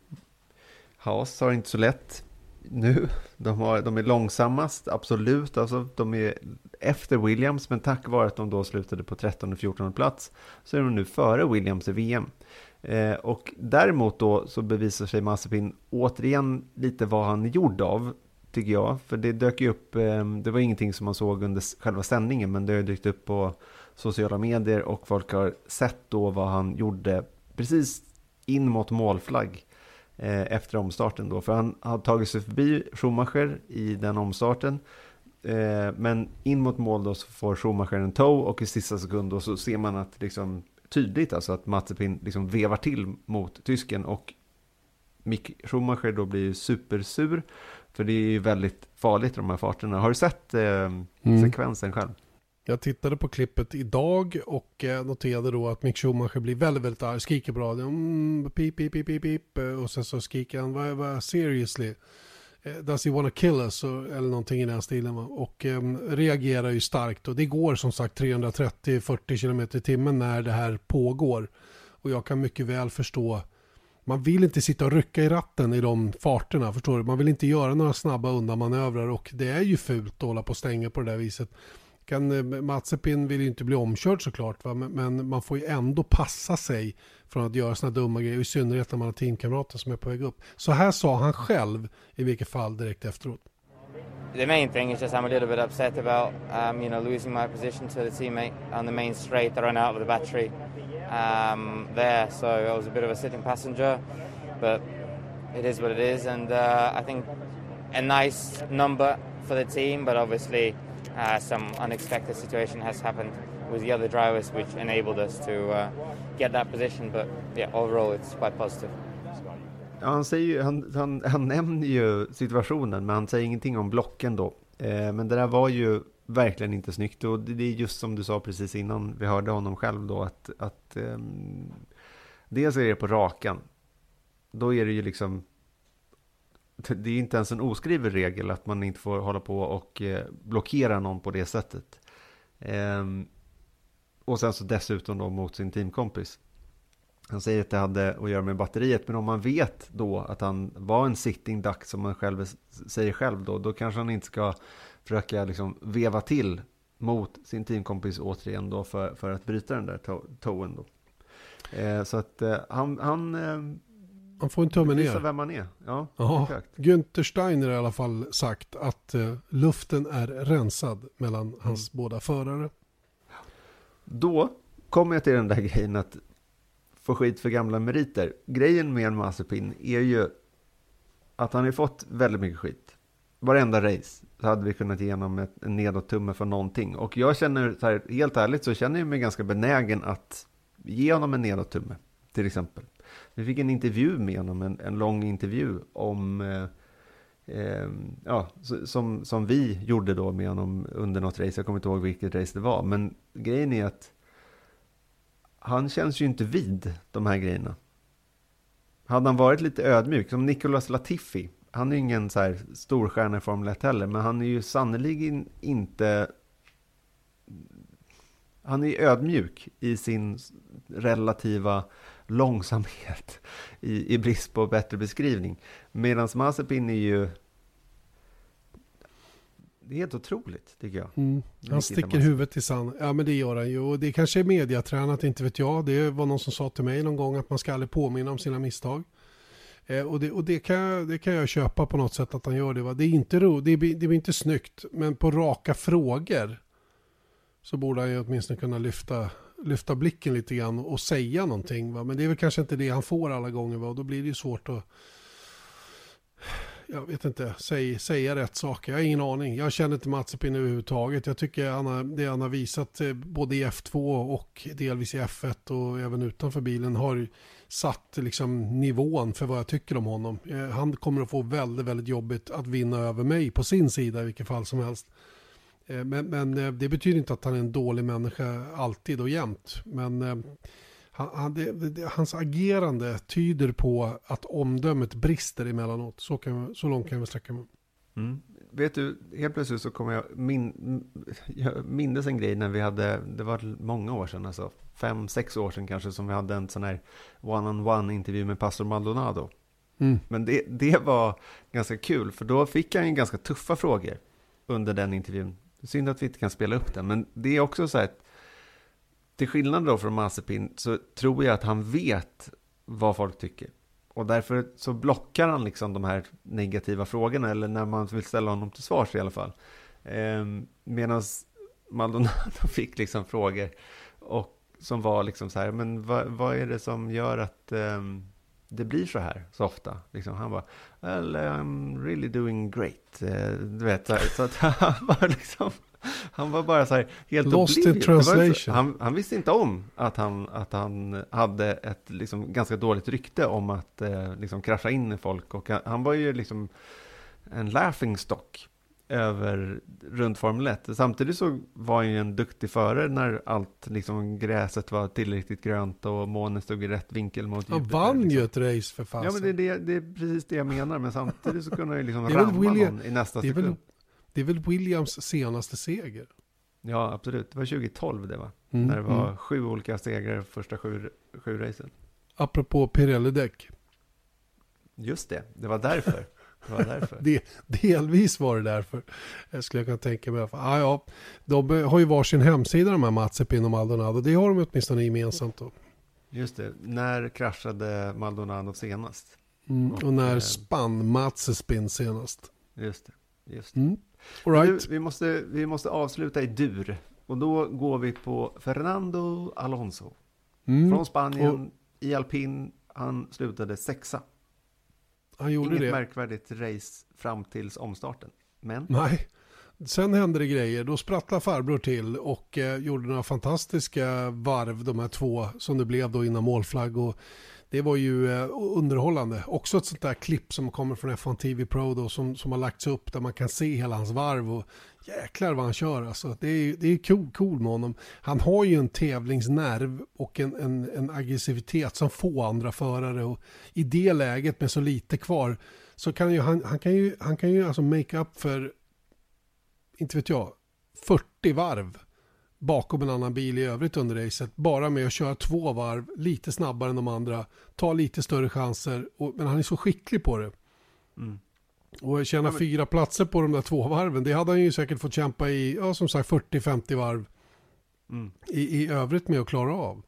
Haas har inte så lätt nu. De, har, de är långsammast, absolut. Alltså, de är efter Williams, men tack vare att de då slutade på 13 och 14 plats så är de nu före Williams i VM. Eh, och däremot då så bevisar sig Mazepin återigen lite vad han är gjord av, tycker jag. För det dök ju upp, eh, det var ingenting som man såg under själva sändningen, men det har dykt upp på sociala medier och folk har sett då vad han gjorde precis in mot målflagg efter omstarten då. För han har tagit sig förbi Schumacher i den omstarten. Eh, men in mot mål då så får Schumacher en tow och i sista sekund då så ser man att liksom tydligt alltså att Mazepin liksom vevar till mot tysken och Mick Schumacher då blir supersur. För det är ju väldigt farligt de här farterna. Har du sett eh, mm. sekvensen själv? Jag tittade på klippet idag och eh, noterade då att Mick Schumacher blir väldigt, väldigt arg, skriker på radion, mm, pip, pip, pip, pip, pip, eh, och sen så skriker han, vad, vad, seriously, eh, does he wanna kill us, eller någonting i den stilen. Och um, reagerar ju starkt och det går som sagt 330-40 km i timmen när det här pågår. Och jag kan mycket väl förstå man vill inte sitta och rycka i ratten i de farterna, förstår du? Man vill inte göra några snabba undanmanövrar och det är ju fult att hålla på och stänga på det där viset kan, eh, Matsepin vill ju inte bli omkörd såklart, va? Men, men, man får ju ändå passa sig från att göra sådana dumma grejer, i synnerhet när man har teamkamrater som är på väg upp. Så här sa han själv i vilket fall direkt efteråt. The main thing is just I'm a little bit upset about um, you know losing my position to the teammate on the main straight. I ran out of the battery um, there, so I was a bit of a sitting passenger, but it is what it is, and uh, I think a nice number for the team, but obviously uh, some unexpected situation has happened with the other drivers which enabled us to uh, get that position. But yeah, overall it's quite positive. Ja, han, säger ju, han, han, han nämner ju situationen, men han säger ingenting om blocken då. Eh, men det där var ju verkligen inte snyggt och det är just som du sa precis innan vi hörde honom själv då att, att eh, dels är det på rakan. Då är det ju liksom det är inte ens en oskriven regel att man inte får hålla på och eh, blockera någon på det sättet. Ehm, och sen så dessutom då mot sin teamkompis. Han säger att det hade att göra med batteriet, men om man vet då att han var en sitting duck som man själv säger själv då, då kanske han inte ska försöka liksom veva till mot sin teamkompis återigen då för, för att bryta den där toen då. Eh, så att eh, han, han eh, man får en tumme ner. Visa vem man är. Ja, Günther Steiner har i alla fall sagt att uh, luften är rensad mellan mm. hans båda förare. Då kommer jag till den där grejen att få skit för gamla meriter. Grejen med en Mazepin är ju att han har fått väldigt mycket skit. Varenda race så hade vi kunnat ge honom en nedåt-tumme för någonting. Och jag känner, här, helt ärligt så känner jag mig ganska benägen att ge honom en nedåt-tumme, till exempel. Vi fick en intervju med honom, en, en lång intervju om eh, eh ja, som, som vi gjorde då med honom under något race. Jag kommer inte ihåg vilket race det var. Men grejen är att han känns ju inte vid de här grejerna. Hade han varit lite ödmjuk, som Nicolas Latifi. Han är ju ingen så här storstjärna i Formel 1 heller, men han är ju sannerligen inte... Han är ödmjuk i sin relativa långsamhet i, i brist på bättre beskrivning. Medan Mazepin är ju... det är helt otroligt, tycker jag. Mm. Han sticker Mazepin. huvudet i sanden. Ja, men det gör han ju. Och det kanske är mediatränat, inte vet jag. Det var någon som sa till mig någon gång att man ska aldrig påminna om sina misstag. Eh, och det, och det, kan jag, det kan jag köpa på något sätt att han gör det. Va? Det är inte ro, det, blir, det blir inte snyggt, men på raka frågor så borde han ju åtminstone kunna lyfta, lyfta blicken lite grann och säga någonting. Va? Men det är väl kanske inte det han får alla gånger. Va? Och då blir det ju svårt att jag vet inte, säg, säga rätt saker. Jag har ingen aning. Jag känner inte Matsepin överhuvudtaget. Jag tycker han har, det han har visat eh, både i F2 och delvis i F1 och även utanför bilen har satt liksom nivån för vad jag tycker om honom. Eh, han kommer att få väldigt, väldigt jobbigt att vinna över mig på sin sida i vilket fall som helst. Eh, Men, men eh, det betyder inte att han är en dålig människa alltid och jämt. Men eh, han, han, det, hans agerande tyder på att omdömet brister emellanåt. Så, kan, så långt kan väl sträcka mig. Mm. Vet du, helt plötsligt så kommer jag, min, jag mindes en grej när vi hade, det var många år sedan, alltså fem, sex år sedan kanske, som vi hade en sån här one-on-one intervju med pastor Maldonado. Mm. Men det, det var ganska kul, för då fick han ju ganska tuffa frågor under den intervjun. Synd att vi inte kan spela upp den, men det är också så här, att till skillnad då från Mazepin så tror jag att han vet vad folk tycker. Och därför så blockar han liksom de här negativa frågorna, eller när man vill ställa honom till svars i alla fall. Eh, Medan Maldonado fick liksom frågor och som var liksom så här, men vad, vad är det som gör att Eh, det blir så här så ofta? Liksom, han bara, well, I'm really doing great. Eh, du vet, så, här, så att han var liksom, han var bara så här helt Lost in translation. Han, han visste inte om att han, att han hade ett liksom ganska dåligt rykte om att eh, liksom krascha in i folk. Och han, han var ju liksom en laughing stock över runt Formel 1. Samtidigt så var han ju en duktig förare när allt liksom gräset var tillräckligt grönt och månen stod i rätt vinkel mot Han Jupiter, vann liksom. ju ett race för fasen. Ja, men det, är det, det är precis det jag menar. Men samtidigt så kunde han ju liksom ramma William- någon i nästa det är väl- sekund. Det är väl Williams senaste seger? Ja, absolut. Det var 2012 det var. Mm, När det var mm. sju olika segrar första sju, sju racen. Apropå Pirelli-däck. Just det, det var därför. Det var därför. Delvis var det därför. Jag skulle kunna tänka mig. Ah, ja, de har ju varsin hemsida de här Mazepin och Maldonado. Det har de åtminstone gemensamt då. Just det, när kraschade Maldonado senast? Mm. Och, Och när eh, spann Mazepin senast. Just det. Just det. Mm. All right. Nu, vi, måste, vi måste avsluta i dur. Och då går vi på Fernando Alonso. Mm. Från Spanien, i alpin. Han slutade sexa. Han gjorde Inget det. märkvärdigt race fram tills omstarten. Men, Nej. Sen hände det grejer. Då sprattlade farbror till och eh, gjorde några fantastiska varv, de här två som det blev då innan målflagg. Och det var ju eh, underhållande. Också ett sånt där klipp som kommer från F1 TV Pro då, som, som har lagts upp där man kan se hela hans varv. Och jäklar vad han kör alltså. Det är, det är cool, cool med honom. Han har ju en tävlingsnerv och en, en, en aggressivitet som få andra förare. Och I det läget med så lite kvar så kan ju han, han kan ju, han kan ju alltså make up för inte vet jag, 40 varv bakom en annan bil i övrigt under racet. Bara med att köra två varv lite snabbare än de andra. Ta lite större chanser. Och, men han är så skicklig på det. mm. Och tjäna Ja, men- fyra platser på de där två varven. Det hade han ju säkert fått kämpa i, ja som sagt 40-50 varv Mm. i, i övrigt med att klara av.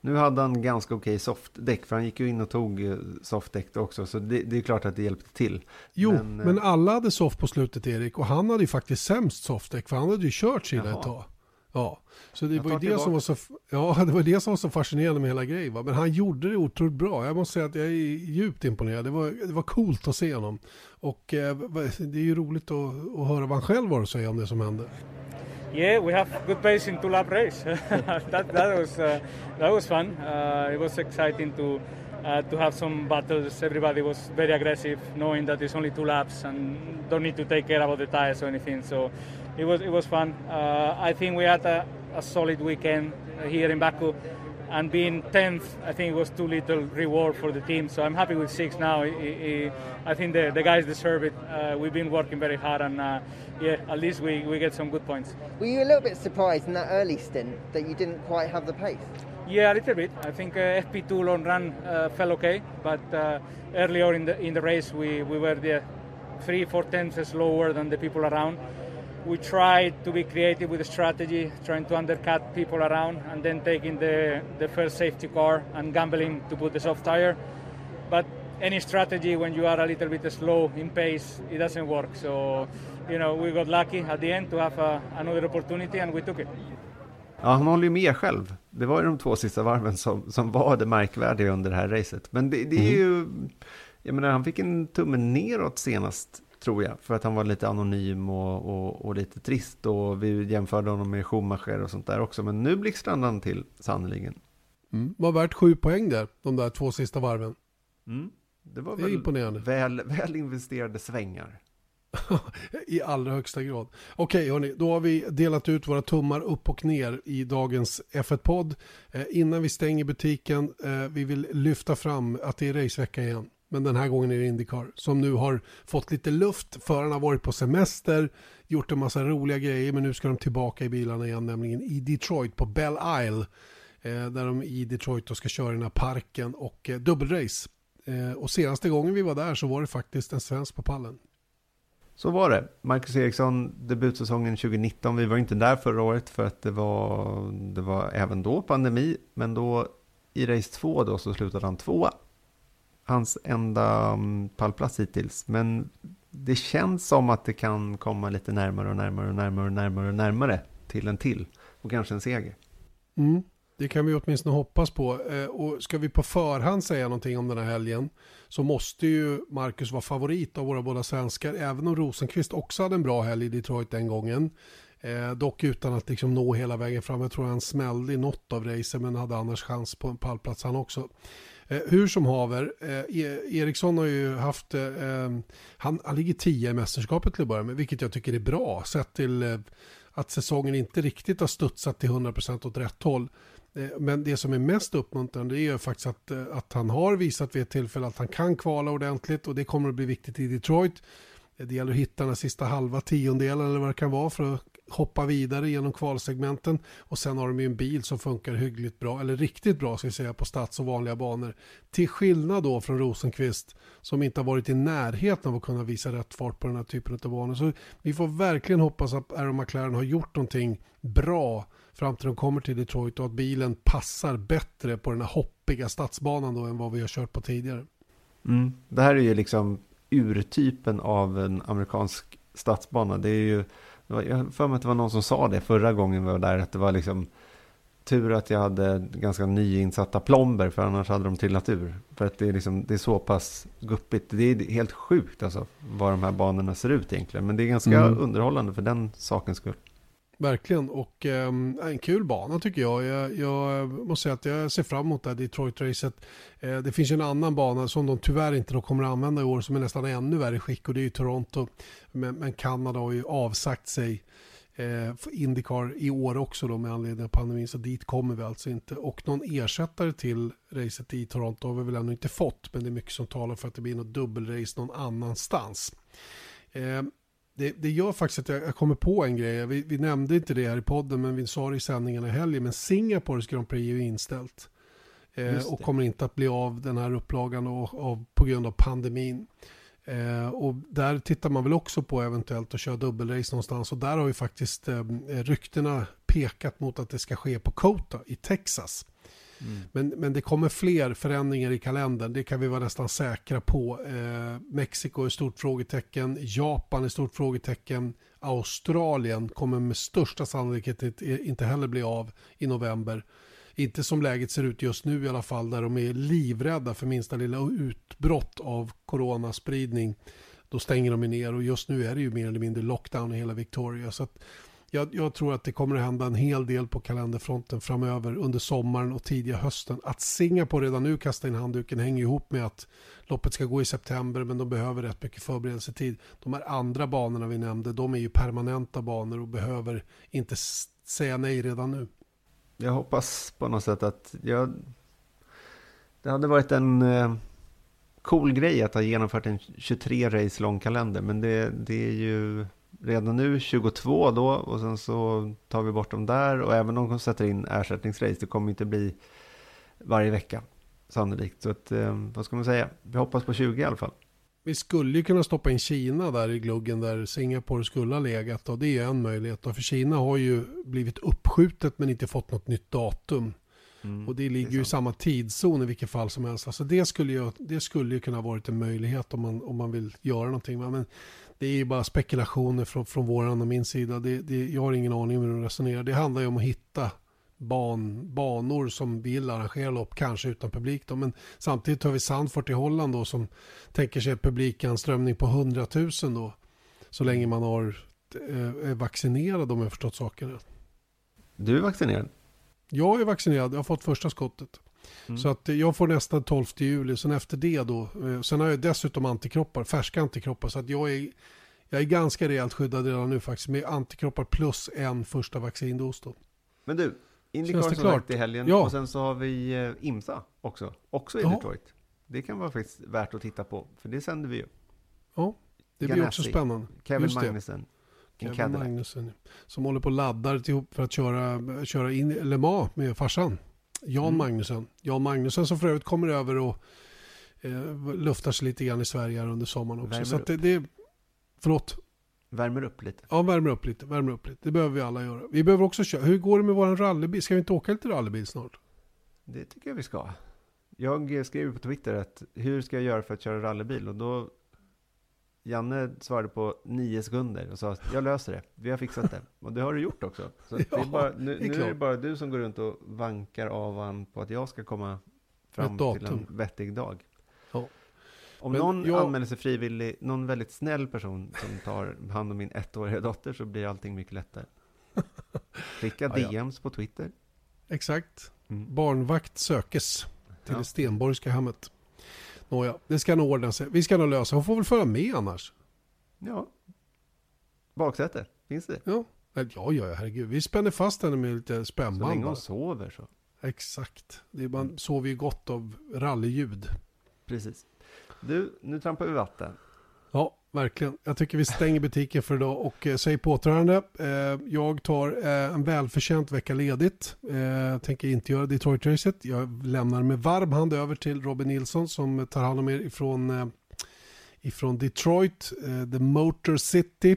Nu hade han ganska okej softdäck, för han gick ju in och tog eh, softdäck också, så det, det är klart att det hjälpte till. Jo, Men, men, eh, alla hade soft på slutet Erik. Och han hade ju faktiskt sämst softdäck. För han hade ju kört sina ett tag. Ja, så det Jag var det som var så, ja, det var det som var så fascinerande med hela grejen. Va? Men han gjorde det otroligt bra. Jag måste säga att jag är djupt imponerad. Det var, det var coolt att se honom. Och eh, det är ju roligt att, att höra vad han själv har att säga om det som hände. Yeah, we have good pace in two lap race. that that was uh, that was fun. Uh, it was exciting to uh, to have some battles. Everybody was very aggressive, knowing that it's only two laps and don't need to take care about the tires or anything. So it was it was fun. Uh, I think we had a, a solid weekend here in Baku. And being 10th, I think it was too little reward for the team. So I'm happy with six now. I, I, I think the, the guys deserve it. Uh, we've been working very hard, and uh, yeah, at least we, we get some good points. Were you a little bit surprised in that early stint that you didn't quite have the pace? Yeah, a little bit. I think uh, FP2 long run uh, fell okay, but uh, earlier in the in the race we, we were the three four tenths slower than the people around. We tried to be creative with the strategy, trying to undercut people around, and then taking the the first safety car and gambling to put the soft tire. But any strategy when you are a little bit slow in pace, it doesn't work. So, you know, we got lucky at the end to have a, another opportunity, and we took it. Ja, han håller ju med själv. Det var ju de två sista varven som, som var det märkvärdiga under det här racet. Men det, det är Mm. ju, jag menar han fick en tumme neråt senast, tror jag, för att han var lite anonym och, och, och lite trist. Och vi jämförde honom med Schumacher och sånt där också. Men nu blixtrade han till, sannerligen. Mm. Var värt sju poäng där, de där två sista varven. Mm. Det var Det väl imponerande. väl, väl investerade svängar. I allra högsta grad. Okej hörni, då har vi delat ut våra tummar upp och ner i dagens F1-podd. Eh, innan vi stänger butiken, eh, vi vill lyfta fram att det är racevecka igen. Men den här gången är det Indycar som nu har fått lite luft. Förarna har varit på semester, gjort en massa roliga grejer men nu ska de tillbaka i bilarna igen, nämligen i Detroit på Belle Isle. Eh, där de i Detroit då ska köra i den här parken och eh, dubbelrace. Eh, och senaste gången vi var där så var det faktiskt en svensk på pallen. Så var det. Marcus Eriksson, debutsäsongen 2019. Vi var inte där förra året för att det var, det var även då pandemi. Men då i race 2 då så slutade han tvåa. Hans enda mm, pallplats hittills. Men det känns som att det kan komma lite närmare och närmare och närmare och närmare och närmare till en till. Och kanske en seger. Mm, det kan vi åtminstone hoppas på. Eh, och ska vi på förhand säga någonting om den här helgen så måste ju Marcus vara favorit av våra båda svenskar. Även om Rosenqvist också hade en bra helg i Detroit den gången. Eh, dock utan att liksom nå hela vägen fram. Jag tror han smällde i något av racen men hade annars chans på en pallplats han också. Eh, hur som haver, eh, e- Eriksson har ju haft, eh, ehm, han, han ligger 10 i mästerskapet till att börja med, vilket jag tycker är bra. Sett till eh, att säsongen inte riktigt har studsat till 100% åt rätt håll. Eh, men det som är mest uppmuntrande är ju faktiskt att, eh, att han har visat vid ett tillfälle att han kan kvala ordentligt och det kommer att bli viktigt i Detroit. Det gäller att hitta den sista halva tiondelen eller vad det kan vara för att hoppa vidare genom kvalsegmenten. Och sen har de ju en bil som funkar hyggligt bra, eller riktigt bra ska vi säga, på stads och vanliga banor. Till skillnad då från Rosenqvist som inte har varit i närheten av att kunna visa rätt fart på den här typen av banor. Så vi får verkligen hoppas att Aaron McLaren har gjort någonting bra fram till de kommer till Detroit och att bilen passar bättre på den här hoppiga stadsbanan då än vad vi har kört på tidigare. Mm. Det här är ju liksom urtypen av en amerikansk stadsbana. Det är ju, var, jag har för mig att det var någon som sa det förra gången vi var där, att det var liksom tur att jag hade ganska nyinsatta plomber, för annars hade de trillat ur. För att det är, liksom, det är så pass guppigt. Det är helt sjukt alltså, vad de här banorna ser ut egentligen. Men det är ganska Mm. underhållande för den sakens skull. Verkligen, och eh, en kul bana tycker jag. jag. Jag eh, måste säga att jag ser fram emot det här Detroit-racet. Eh, det finns ju en annan bana som de tyvärr inte då kommer att använda i år som är nästan ännu värre skick och det är ju Toronto. Men, men Kanada har ju avsagt sig eh, Indycar i år också då med anledning av pandemin så dit kommer vi alltså inte. Och någon ersättare till racet i Toronto har vi väl ännu inte fått men det är mycket som talar för att det blir något dubbelrace någon annanstans. Eh, det, det gör faktiskt att jag, jag kommer på en grej. Vi, vi nämnde inte det här i podden men vi sa det i sändningarna i helgen. Men Singapores Grand Prix är ju inställt. Eh, och kommer inte att bli av den här upplagan och, av, på grund av pandemin. Eh, och där tittar man väl också på eventuellt att köra dubbelrace någonstans. Och där har ju faktiskt eh, ryktena pekat mot att det ska ske på Kota i Texas. Mm. Men, men det kommer fler förändringar i kalendern, det kan vi vara nästan säkra på. Eh, Mexiko är stort frågetecken, Japan är stort frågetecken, Australien kommer med största sannolikhet inte- heller bli av i november. Inte som läget ser ut just nu i alla fall, där de är livrädda för minsta lilla utbrott av coronaspridning. Då stänger de ner och just nu är det ju mer eller mindre lockdown i hela Victoria. Så att jag, jag tror att det kommer att hända en hel del på kalenderfronten framöver under sommaren och tidiga hösten. Att Singapore redan nu kastar in handduken hänger ihop med att loppet ska gå i september men de behöver rätt mycket förberedelsetid. De här andra banorna vi nämnde, de är ju permanenta banor och behöver inte säga nej redan nu. Jag hoppas på något sätt att jag... Det hade varit en eh, cool grej att ha genomfört en 23 race lång kalender. Men det, det är ju redan nu 22 då och sen så tar vi bort dem där. Och även om de sätter in ersättningsrace, det kommer inte bli varje vecka sannolikt. Så att, eh, vad ska man säga? Vi hoppas på 20 i alla fall. Vi skulle ju kunna stoppa in Kina där i gluggen där Singapore skulle ha legat och det är en möjlighet. Då, för Kina har ju blivit uppskjutet men inte fått något nytt datum. Mm, Och det ligger är ju i samma tidszon i vilket fall som helst. Alltså det skulle ju, det skulle ju kunna varit en möjlighet om man, om man vill göra någonting. Men det är ju bara spekulationer från, från våran och min sida. Det, det, jag har ingen aning om hur de resonerar. Det handlar ju om att hitta ban, banor som vill arrangera lopp, kanske utan publik. Då. Men samtidigt har vi Sandfort i Holland då, som tänker sig publikanströmning på 100 000 då. Så länge man har, eh, är vaccinerad om jag har förstått saken rätt. Du är vaccinerad? Jag är vaccinerad, jag har fått första skottet. Mm. Så att jag får nästan 12 juli, sen efter det då. eh, Sen har jag dessutom antikroppar, färska antikroppar. Så att jag är, jag är ganska rejält skyddad redan nu faktiskt. Med antikroppar plus en första vaccindos då. Men du, Indycar som klart? sagt i helgen Ja. och sen så har vi eh, IMSA också, också i Ja. Detroit. Det kan vara faktiskt värt att titta på, för det sänder vi ju. Ja, det blir Ganassi, också spännande. Kevin Just. Magnussen, Kevin Cadillac. Magnussen. Som håller på och laddar ihop för att köra, köra in Le Mans med farsan. Jan Mm. Magnussen. Jan Magnussen som för övrigt kommer över och eh, luftar sig lite grann i Sverige här under sommaren också. Värmer Så att det, det, förlåt. Värmer upp lite. Ja, värmer upp lite. Värmer upp lite. Det behöver vi alla göra. Vi behöver också köra. Hur går det med våran rallybil? Ska vi inte åka lite rallybil snart? Det tycker jag vi ska. Jag skrev på Twitter att hur ska jag göra för att köra rallybil? Och då Janne svarade på nio sekunder och sa att jag löser det. Vi har fixat det. Och det har du gjort också. Så Ja, är bara, nu, är nu är det bara du som går runt och vankar av han på att jag ska komma fram till en vettig dag. Ja. Om Men någon jag- anmäler sig frivillig, någon väldigt snäll person som tar hand om min ettåriga dotter så blir allting mycket lättare. Skicka. DMs på Twitter. Exakt. Mm. Barnvakt sökes till Ja. det Stenborgska hemmet. Nåja, det ska nog ordna sig. Vi ska nog lösa. Hon får väl följa med annars. Ja. Baksäte, finns det? Ja, ja, ja, herregud. Vi spänner fast henne med lite Så spännband. länge bara. hon sover så. Exakt. Det är, man sover ju gott av rallyljud. Precis. Du, nu trampar vi vatten. Ja, verkligen. Jag tycker vi stänger butiken för idag och eh, säger på återhörande. Eh, jag tar eh, en välförtjänt vecka ledigt. Eh, tänker inte göra Detroit-racet. Jag lämnar med varm hand över till Robin Nilsson som tar hand om er ifrån, eh, ifrån Detroit, eh, The Motor City.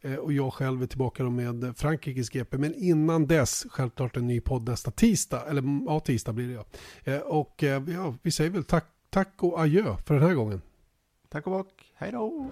Eh, och jag själv är tillbaka då med Frankrikes GP. Men innan dess, självklart en ny podd nästa tisdag. Eller ja, tisdag blir det ja. Eh, och eh, ja, vi säger väl tack, tack och adjö för den här gången. Tack och bock. Hej då!